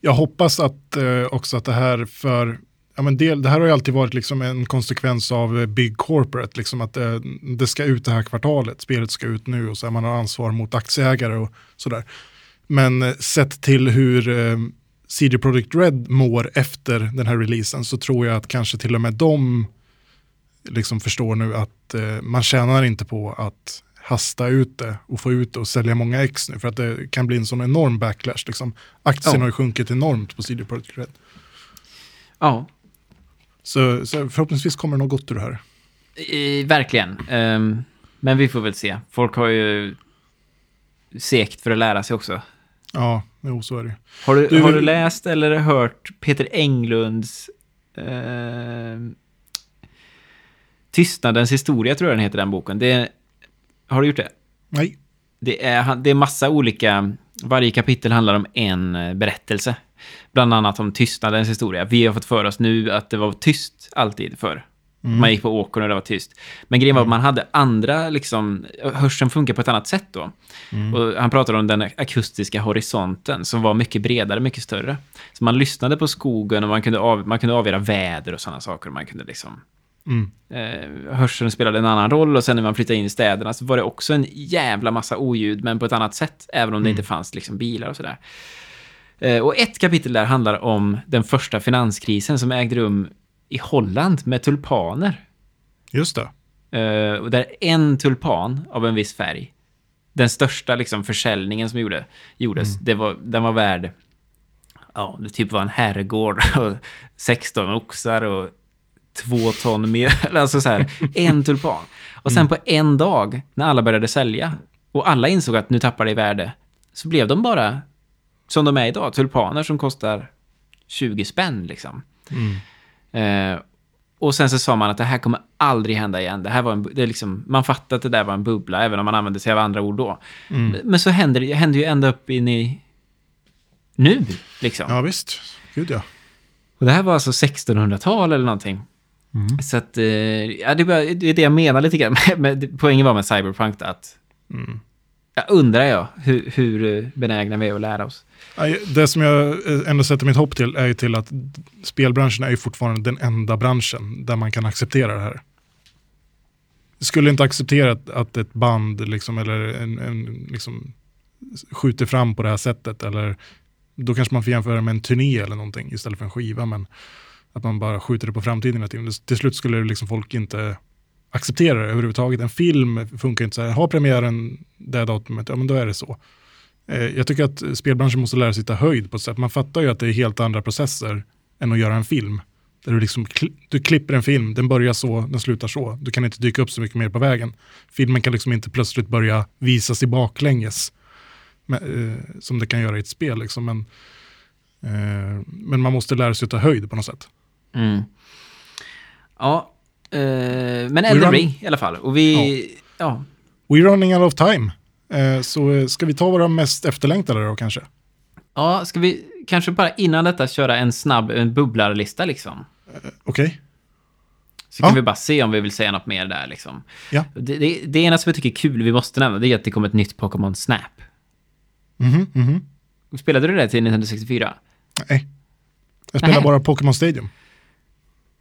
Jag hoppas att eh, också att det här för, ja men det, det här har ju alltid varit liksom en konsekvens av eh, Big Corporate, liksom att eh, det ska ut det här kvartalet, spelet ska ut nu och så här, man har ansvar mot aktieägare och sådär. Men eh, sett till hur eh, CD Projekt Red mår efter den här releasen så tror jag att kanske till och med de liksom förstår nu att eh, man tjänar inte på att hasta ut det och få ut det och sälja många ex nu för att det kan bli en sån enorm backlash. Liksom. Aktien Ja. har ju sjunkit enormt på CD Projekt Red. Ja, Så, så förhoppningsvis kommer det något gott ur det här. eh, verkligen. Ehm, men vi får väl se. Folk har ju sekt för att lära sig också. Ja, jo, så är det. Har du, Du- har du läst eller hört Peter Englunds eh, Tystnadens historia, tror jag den heter, den boken. Det är, har du gjort det? Nej, Det är, det är massa olika... Varje kapitel handlar om en eh, berättelse. Bland annat om tystnadens historia. Vi har fått för oss nu att det var tyst alltid förr. Man gick på åkern och det var tyst. Men grejen var att man hade andra, liksom, hörseln funkar på ett annat sätt då. Och han pratade om den akustiska horisonten som var mycket bredare, mycket större. Så man lyssnade på skogen och man kunde, av, man kunde avgöra väder och sådana saker. Man kunde liksom... Mm. Eh, hörseln spelade en annan roll och sen när man flyttade in i städerna så var det också en jävla massa oljud, men på ett annat sätt, även om det inte fanns liksom bilar och sådär. Eh, och ett kapitel där handlar om den första finanskrisen som ägde rum i Holland med tulpaner. just det. Eh, och där en tulpan av en viss färg, den största liksom försäljningen som gjorde, gjordes, det var, den var värd, ja, det typ var en herrgård och 16 oxar och två ton mjöl, alltså så här, en tulpan. Och sen på en dag, när alla började sälja, och alla insåg att nu tappar det i värde, så blev de bara, som de är idag, tulpaner som kostar 20 spänn liksom. Eh, och sen så sa man att det här kommer aldrig hända igen. Det här var en, det är liksom, man fattade att det där var en bubbla, även om man använde sig av andra ord då. Men så händer det händer ju ända upp in i nu, liksom. Ja, visst. Gud ja. Och det här var alltså 1600-tal eller någonting. Så att, eh, ja, det, är det jag menar lite grann. med, poängen var med Cyberpunk att, jag undrar jag hur, hur eh, benägna vi är att lära oss. Det som jag eh, ändå sätter mitt hopp till är ju till att spelbranschen är ju fortfarande den enda branschen där man kan acceptera det här. Jag skulle inte acceptera att, att ett band liksom, eller en, en, liksom, skjuter fram på det här sättet. Eller, då kanske man får jämföra med en turné eller någonting istället för en skiva. Men att man bara skjuter det på framtiden hela tiden. Till slut skulle liksom folk inte acceptera det överhuvudtaget. En film funkar inte så här, Har premiären det datumet, ja men då är det så. Eh, jag tycker att spelbranschen måste lära sig ta höjd på ett sätt. Man fattar ju att det är helt andra processer än att göra en film. Där du, liksom, du klipper en film, den börjar så, den slutar så. Du kan inte dyka upp så mycket mer på vägen. Filmen kan liksom inte plötsligt börja visas i baklänges. Men, eh, som det kan göra i ett spel. Liksom. Men, eh, men man måste lära sig att ta höjd på något sätt. Mm. Ja, eh, men Elden Ring i alla fall. Och vi, ja. We're running out of time. Eh, så eh, ska vi ta våra mest efterlängtade då kanske? Ja, ska vi kanske bara innan detta köra en snabb en bubblarlista liksom? Okej? Så kan Ja. vi bara se om vi vill säga något mer där liksom. Ja. Det, det, det ena som jag tycker är kul, vi måste nämna, det är att det kommer ett nytt Pokémon Snap. Mhm, mhm. Spelade du det till Nintendo 64? Nej. Jag spelar bara Pokémon Stadium.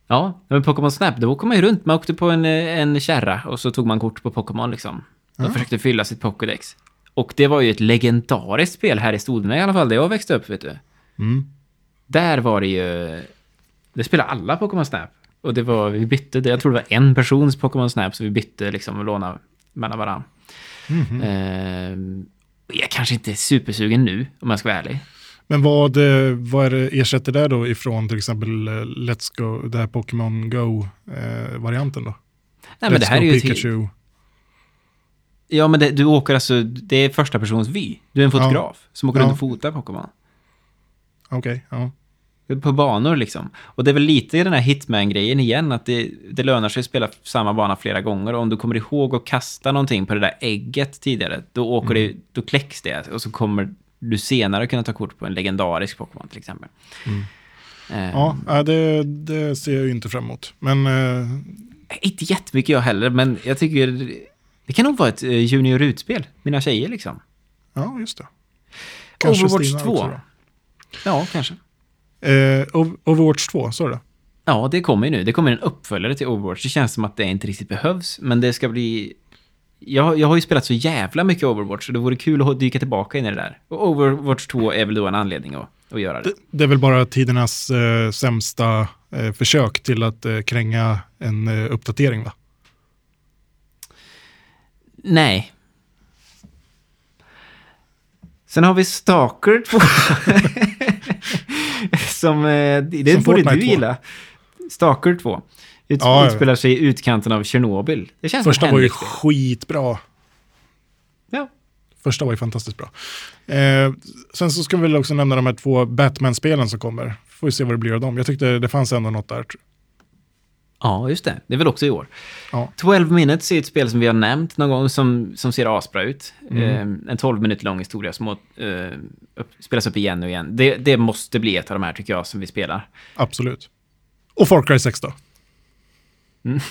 Ja, men Pokémon Snap, då åker man ju runt. Man åkte på en, eh, en kärra och så tog man kort på Pokémon liksom. Och Ah. försökte fylla sitt Pokédex. Och det var ju ett legendariskt spel här i Stoderna i alla fall, där jag växte upp, vet du. Mm. Där var det ju... Det spelade alla Pokémon Snap. Och det var, vi bytte, jag tror det var en persons Pokémon Snap, så vi bytte liksom och lånade mellan varandra. Mhm. Ehm, jag är kanske inte är supersugen nu, om jag ska vara ärlig. Men vad, eh, vad är det ersätter det då ifrån till exempel eh, Let's Go, det här Pokémon Go-varianten då? Nej, men det Let's här är Go ju... ett- Pikachu. Ja, men det, du åker alltså... Det är första persons vy. Du är en fotograf som åker Ja. runt och fotar Pokémon. Okej, ja. På banor liksom. Och det är väl lite i den här Hitman-grejen igen, att det, det lönar sig att spela samma bana flera gånger. Och om du kommer ihåg att kasta någonting på det där ägget tidigare, då åker det, då kläcks det och så kommer du senare kunna ta kort på en legendarisk Pokémon till exempel. Eh, Ja, ja, det, det ser jag ju inte fram emot. Men eh, Inte jättemycket jag heller, men jag tycker det kan nog vara ett eh, junior-utspel. Mina tjejer liksom. ja, just det. Overwatch Stina 2. också. Ja, kanske. Ov- Overwatch 2, så är det. Ja, det kommer ju nu. Det kommer en uppföljare till Overwatch. Det känns som att det inte riktigt behövs, men det ska bli... Jag, jag har ju spelat så jävla mycket Overwatch, så det vore kul att dyka tillbaka in i det där. Och Overwatch 2 är väl då en anledning att, att göra det. det. Det är väl bara tidernas eh, sämsta eh, försök till att eh, kränga en eh, uppdatering, va? Nej. Sen har vi Stalker 2. Som, eh, det Som borde Fortnite du 2. gilla. Stalker 2. Ut, Ja, utspelar sig i utkanten av Tjernobyl. Det känns Första var ju skitbra. Ja. Första var ju fantastiskt bra. Eh, sen så ska vi väl också nämna de här två Batman-spelen som kommer. Får vi se vad det blir av dem. Jag tyckte det fanns ändå något där. ja, just det. Det är väl också i år. Ja. 12 minutes är ett spel som vi har nämnt någon gång som, som ser asbra ut. Mm. Eh, en 12 minuter lång historia som åt, eh, upp, spelas upp igen och igen. Det, det måste bli ett av de här tycker jag som vi spelar. Absolut. Och Far Cry 6 då?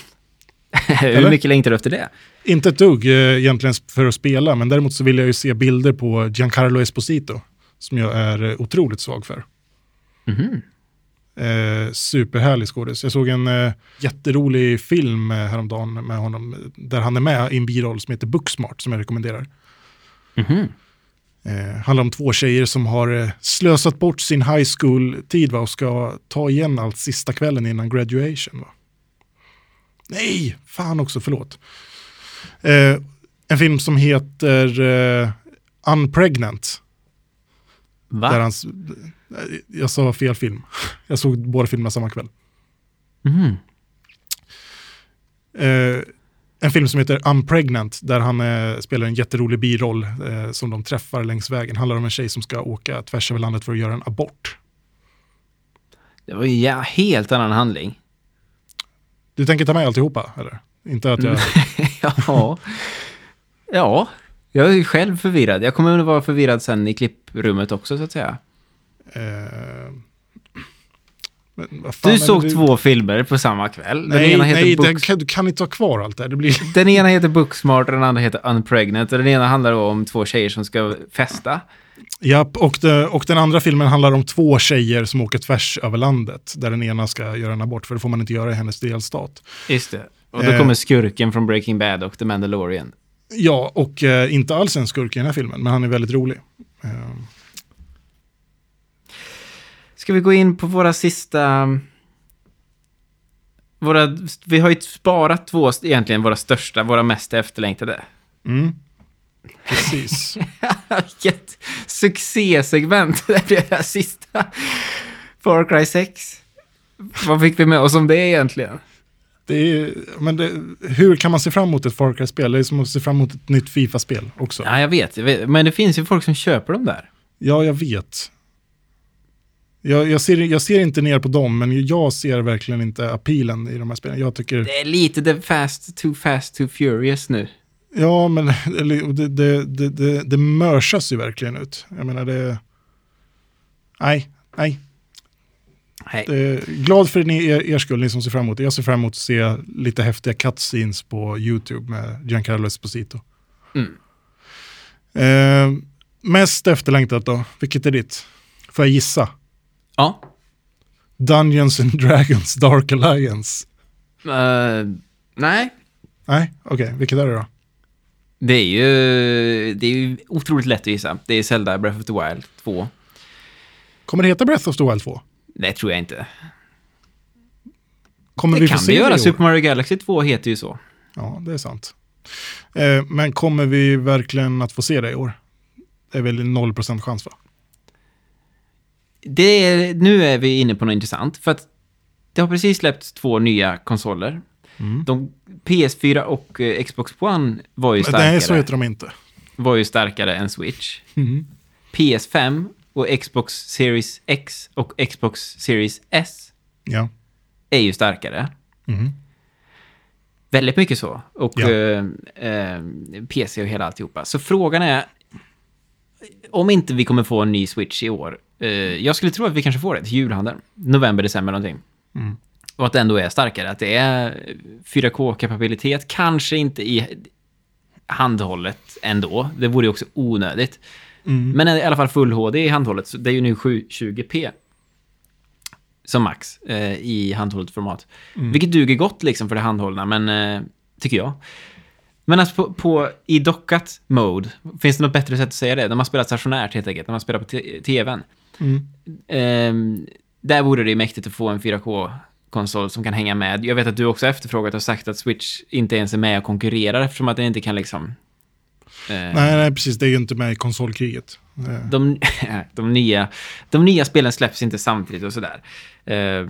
Hur Eller? mycket längtar du efter det? Inte ett dugg eh, egentligen för att spela, men däremot så vill jag ju se bilder på Giancarlo Esposito, som jag är eh, otroligt svag för. Mhm. Eh, superhärlig skådis. Jag såg en eh, jätterolig film eh, häromdagen med honom, där han är med i en biroll som heter Booksmart, som jag rekommenderar. Mhm. Eh, handlar om två tjejer som har slösat bort sin high school-tid och ska ta igen allt sista kvällen innan graduation. Va? Nej, fan också, förlåt. Eh, en film som heter eh, Unpregnant. Va? Där hans, eh, jag sa fel film. Jag såg båda filmerna samma kväll. Mhm. Eh, en film som heter Unpregnant, där han eh, spelar en jätterolig biroll eh, som de träffar längs vägen. Handlar om en tjej som ska åka tvärs över landet för att göra en abort. Det var ju en helt annan handling. Du tänker ta med alltihopa, eller? Inte att jag... ja. ja, jag är själv förvirrad. Jag kommer att vara förvirrad sen i klipprummet också, så att säga. Eh, men fan Du såg det två filmer på samma kväll. Den Nej, ena heter nej den Books... kan, du kan inte ha kvar allt det. Det blir... Den ena heter Booksmart och den andra heter Unpregnant. Och den ena handlar om två tjejer som ska festa. Japp, och, det, och den andra filmen handlar om två tjejer som åker tvärs över landet, där den ena ska göra en abort, för det får man inte göra i hennes delstat. Just det. Och då Eh. kommer skurken från Breaking Bad och The Mandalorian. Ja, och eh, inte alls en skurk i den här filmen, men han är väldigt rolig. Eh, Ska vi gå in på våra sista... Våra, vi har ju sparat två, egentligen våra största, våra mest efterlängtade. mm. Precis. Vilket succésegment det blev det här sista. Far Cry 6. Vad fick vi med oss om det egentligen? Det är, men det, hur kan man se fram emot ett Far Cry-spel? Det är som att se fram emot ett nytt Fifa-spel också. Ja, jag vet, jag vet. Men det finns ju folk som köper dem där. Ja, jag vet. Jag, jag, ser, jag ser inte ner på dem, men jag ser verkligen inte appealen i de här spelen. Jag tycker, Det är lite the fast, too fast, too furious nu. Ja men det, det, det, det, det mörsas ju verkligen ut. Jag menar det, nej, nej. Nej. Glad för ni, er, er skull, ni som ser fram emot det. Jag ser fram emot att se lite häftiga cutscenes på YouTube med Giancarlo Esposito. Mm. Eh, mest efterlängtat då, vilket är ditt? Får jag gissa? Ja. Dungeons and Dragons Dark Alliance. Eh, nej. Nej, okej, vilket är det då? Det är ju det är ju otroligt lätt att gissa. Det är Zelda Breath of the Wild 2. Kommer det heta Breath of the Wild 2? Det tror jag inte. Kommer Det vi få kan se vi göra. Super Mario Galaxy 2 heter ju så. Ja, det är sant. Eh, men kommer vi verkligen att få se det i år? Det är väl 0% chans va? Det är, nu är vi inne på något intressant. För att det har precis släppts två nya konsoler. Mm. De, PS4 och eh, Xbox One var ju starkare. Nej, så heter de inte. var ju starkare än Switch. Mm. PS5 och Xbox Series X och Xbox Series S Ja. är ju starkare. Mm. Väldigt mycket så. Och Ja. eh, eh, PC och hela alltihopa. Så frågan är, om inte vi kommer få en ny Switch i år. Eh, jag skulle tro att vi kanske får det till julhandeln. November, december någonting. Mm. Och att det ändå är starkare. Att det är 4K-kapabilitet. Kanske inte i handhållet ändå. Det vore ju också onödigt. Mm. Men i alla fall full HD i handhållet. Så det är ju nu 720p. Som max eh, i handhållet format. Mm. Vilket duger gott liksom för det handhållna, men eh, tycker jag. Men alltså på, på, i dockat mode, finns det något bättre sätt att säga det? När man spelar stationärt helt enkelt, när man spelar på tvn. Mm. Ehm, där vore det ju mäktigt att få en 4K-konsol som kan hänga med. Jag vet att du också efterfrågat och sagt att Switch inte ens är med och konkurrerar eftersom att den inte kan liksom... eh, Nej, nej, precis. Det är ju inte med i konsolkriget. Eh, de, de, nya, de nya spelen släpps inte samtidigt och sådär. Eh,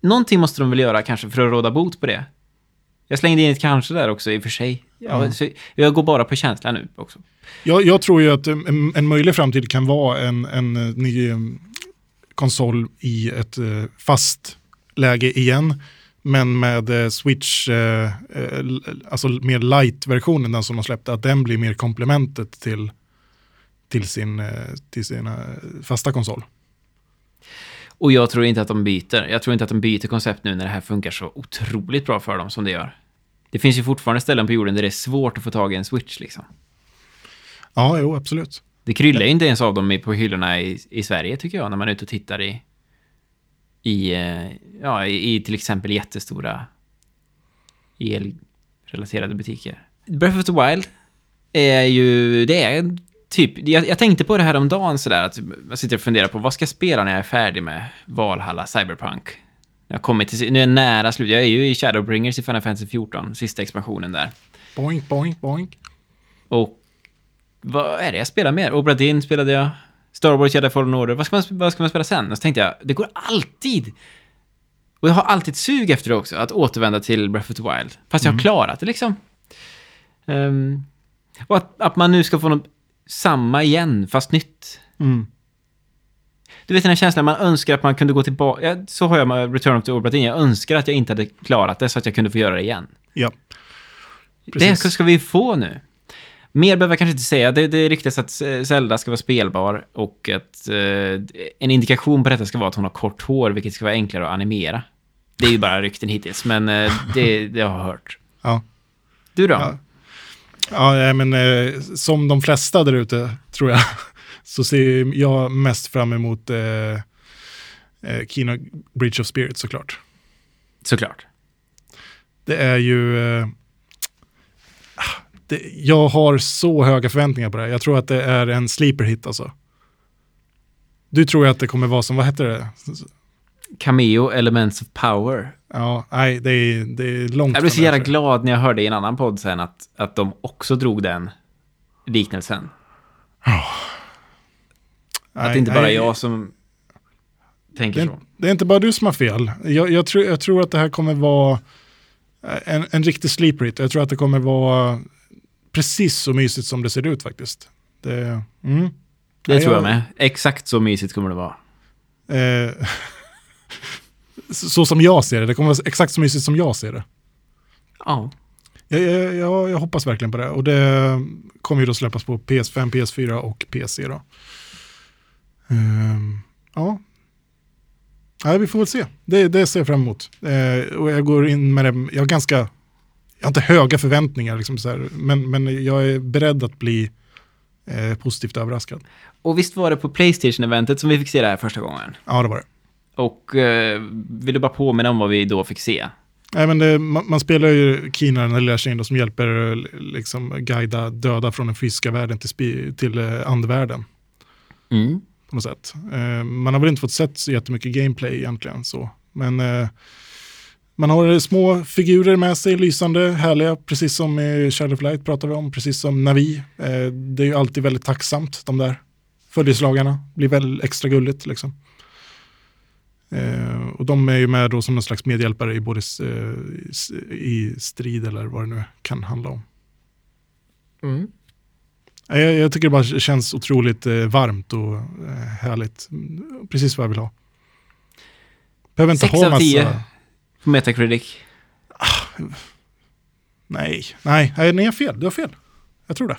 någonting måste de väl göra kanske för att råda bot på det. Jag slängde in ett kanske där också i och för sig. Ja, Ja. jag går bara på känslan nu också. Jag, jag tror ju att en, en möjlig framtid kan vara en, en eh, ny eh, konsol i ett fast läge igen. Men med eh, Switch, eh, eh, alltså mer light-versionen, den som de släppte, att den blir mer komplementet till, till, sin, till sin eh, fasta konsol. Och jag tror inte att de byter. Jag tror inte att de byter koncept nu när det här funkar så otroligt bra för dem som det gör. Det finns ju fortfarande ställen på jorden där det är svårt att få tag i en Switch liksom. Ja, jo, absolut. Det kryllar ju inte ens av dem på hyllorna i, i Sverige tycker jag, när man är ute och tittar i, i, eh, ja, i, i till exempel jättestora elrelaterade butiker. Breath of the Wild är ju, det är typ, jag, jag tänkte på det här om dagen sådär, att jag sitter och funderar på vad ska jag spela när jag är färdig med Valhalla Cyberpunk? Jag har kommit till, nu är jag nära slut, jag är ju i Shadowbringers i Final Fantasy 14, sista expansionen där. Boink, boink, boink. Och vad är det jag spelar mer? Obra Dinn spelade jag. Star Wars Jedi Fallen Order. Vad ska, man, vad ska man spela sen? Och så tänkte jag, det går alltid. Och jag har alltid ett sug efter det också, att återvända till Breath of the Wild. Fast jag har klarat det liksom. Ehm, och att, att man nu ska få något samma igen, fast nytt. Mm. Du vet den här känslan, man önskar att man kunde gå tillbaka. Ja, så har jag med Return of the Obra. Jag önskar att jag inte hade klarat det så att jag kunde få göra det igen. Ja. Det Precis. ska vi få nu. Mer behöver jag kanske inte säga. Det, det ryktas att eh, Zelda ska vara spelbar och att eh, en indikation på detta ska vara att hon har kort hår, vilket ska vara enklare att animera. Det är ju bara rykten hittills, men eh, det, det har jag hört. Ja. Du då? Ja. Ja, men eh, som de flesta där ute, tror jag, så ser jag mest fram emot eh, eh, Kino Bridge of Spirit såklart. Såklart. Det är ju... Eh, det, jag har så höga förväntningar på det här. Jag tror att det är en sleeper hit alltså. Du tror ju att det kommer vara som, vad heter det? Cameo Elements of Power. Ja, nej, det är, det är långt Jag blev så jävla glad när jag hörde i en annan podd sen att, att de också drog den liknelsen. att Nej, det inte bara är nej. jag som tänker Det så. det är inte bara du som har fel. Jag, jag, tror, jag tror att det här kommer vara en, en riktig sleeper hit. Jag tror att det kommer vara precis så mysigt som det ser ut faktiskt. Det, mm. Det tror jag med. Exakt så mysigt kommer det vara. Eh, så, som jag ser det. Det kommer vara exakt så mysigt som jag ser det. Ja. Jag, jag, jag, jag hoppas verkligen på det. Och det kommer ju då släppas på PS5, PS4 och PC då. Ehm, ja. Nej, vi får väl se. Det, det ser jag fram emot. Eh, och jag går in med det, jag har ganska, jag har inte höga förväntningar, liksom så här, men, men jag är beredd att bli eh, positivt överraskad. Och visst var det på Playstation-eventet som vi fick se det här första gången? Ja, det var det. Och eh, vill du bara påminna om vad vi då fick se? Nej, men det, man, man spelar ju Kina, den här lilla tjejen som hjälper eh, liksom, guida döda från den fysiska världen till, spi, till eh, andevärlden. Mm. på något sätt. Eh, man har väl inte fått sett så jättemycket gameplay egentligen så. Men eh, man har små figurer med sig, lysande, härliga, precis som i Shadow of Light pratar vi om, precis som Navi. Eh, det är ju alltid väldigt tacksamt, de där följeslagarna. blir väl extra gulligt liksom. Eh, och de är ju med då som någon slags medhjälpare i både eh, i strid eller vad det nu kan handla om. Nej, Jag, jag tycker det bara känns otroligt eh, varmt och eh, härligt. Mm, Precis vad jag vill ha. Behöver inte Sex ha av massa... På Metacritic. Nej, nej, nej, ni har fel. Du har fel. Jag tror det.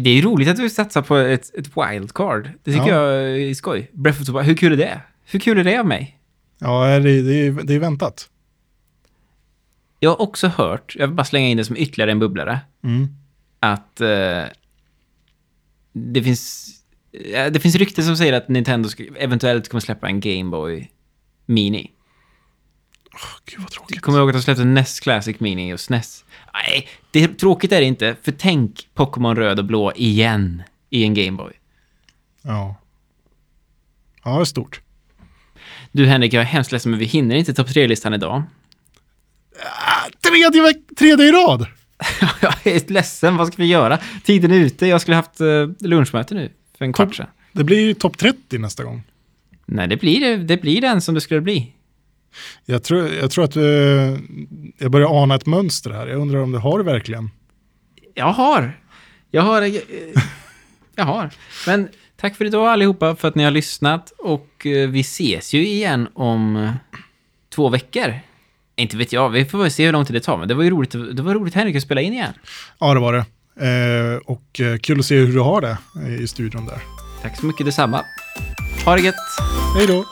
Det är ju roligt att du satsar på ett, ett wildcard. Det tycker Ja. jag är skoj. Breath of the Wild, hur kul är det? Hur kul är det av mig? Ja, det, det, är- det är väntat. Jag har också hört, jag vill bara slänga in det som ytterligare en bubblare, Mm. att eh, det finns eh, det finns rykten som säger att Nintendo eventuellt kommer släppa en Game Boy Mini. Gud vad tråkigt. Kommer ihåg att de släppte NES Classic Mini och SNES? Nej, det, tråkigt är det inte, för tänk Pokémon röd och blå igen i en Game Boy. Ja. Ja, det är stort. Du Henrik, jag är hemskt ledsen men vi hinner inte topp tre-listan idag. Tredje, veck- tredje i rad! jag är ledsen, vad ska vi göra? Tiden är ute, jag skulle haft uh, lunchmöte nu för en kvart sedan. Det blir ju topp 30 nästa gång. Nej, det blir, det, det blir den som det skulle bli. Jag tror, jag tror att eh, jag börjar ana ett mönster här. Jag undrar om det har det verkligen. Jag har. Jag har. eh, Jag har. Men tack för idag allihopa för att ni har lyssnat och eh, vi ses ju igen om eh, två veckor. Inte vet jag, vi får väl se hur lång tid det tar, men det var ju roligt, det var roligt Henrik att spela in igen. Ja, det var det. Och kul att se hur du har det i studion där. Tack så mycket detsamma. Ha det gött! Hej då!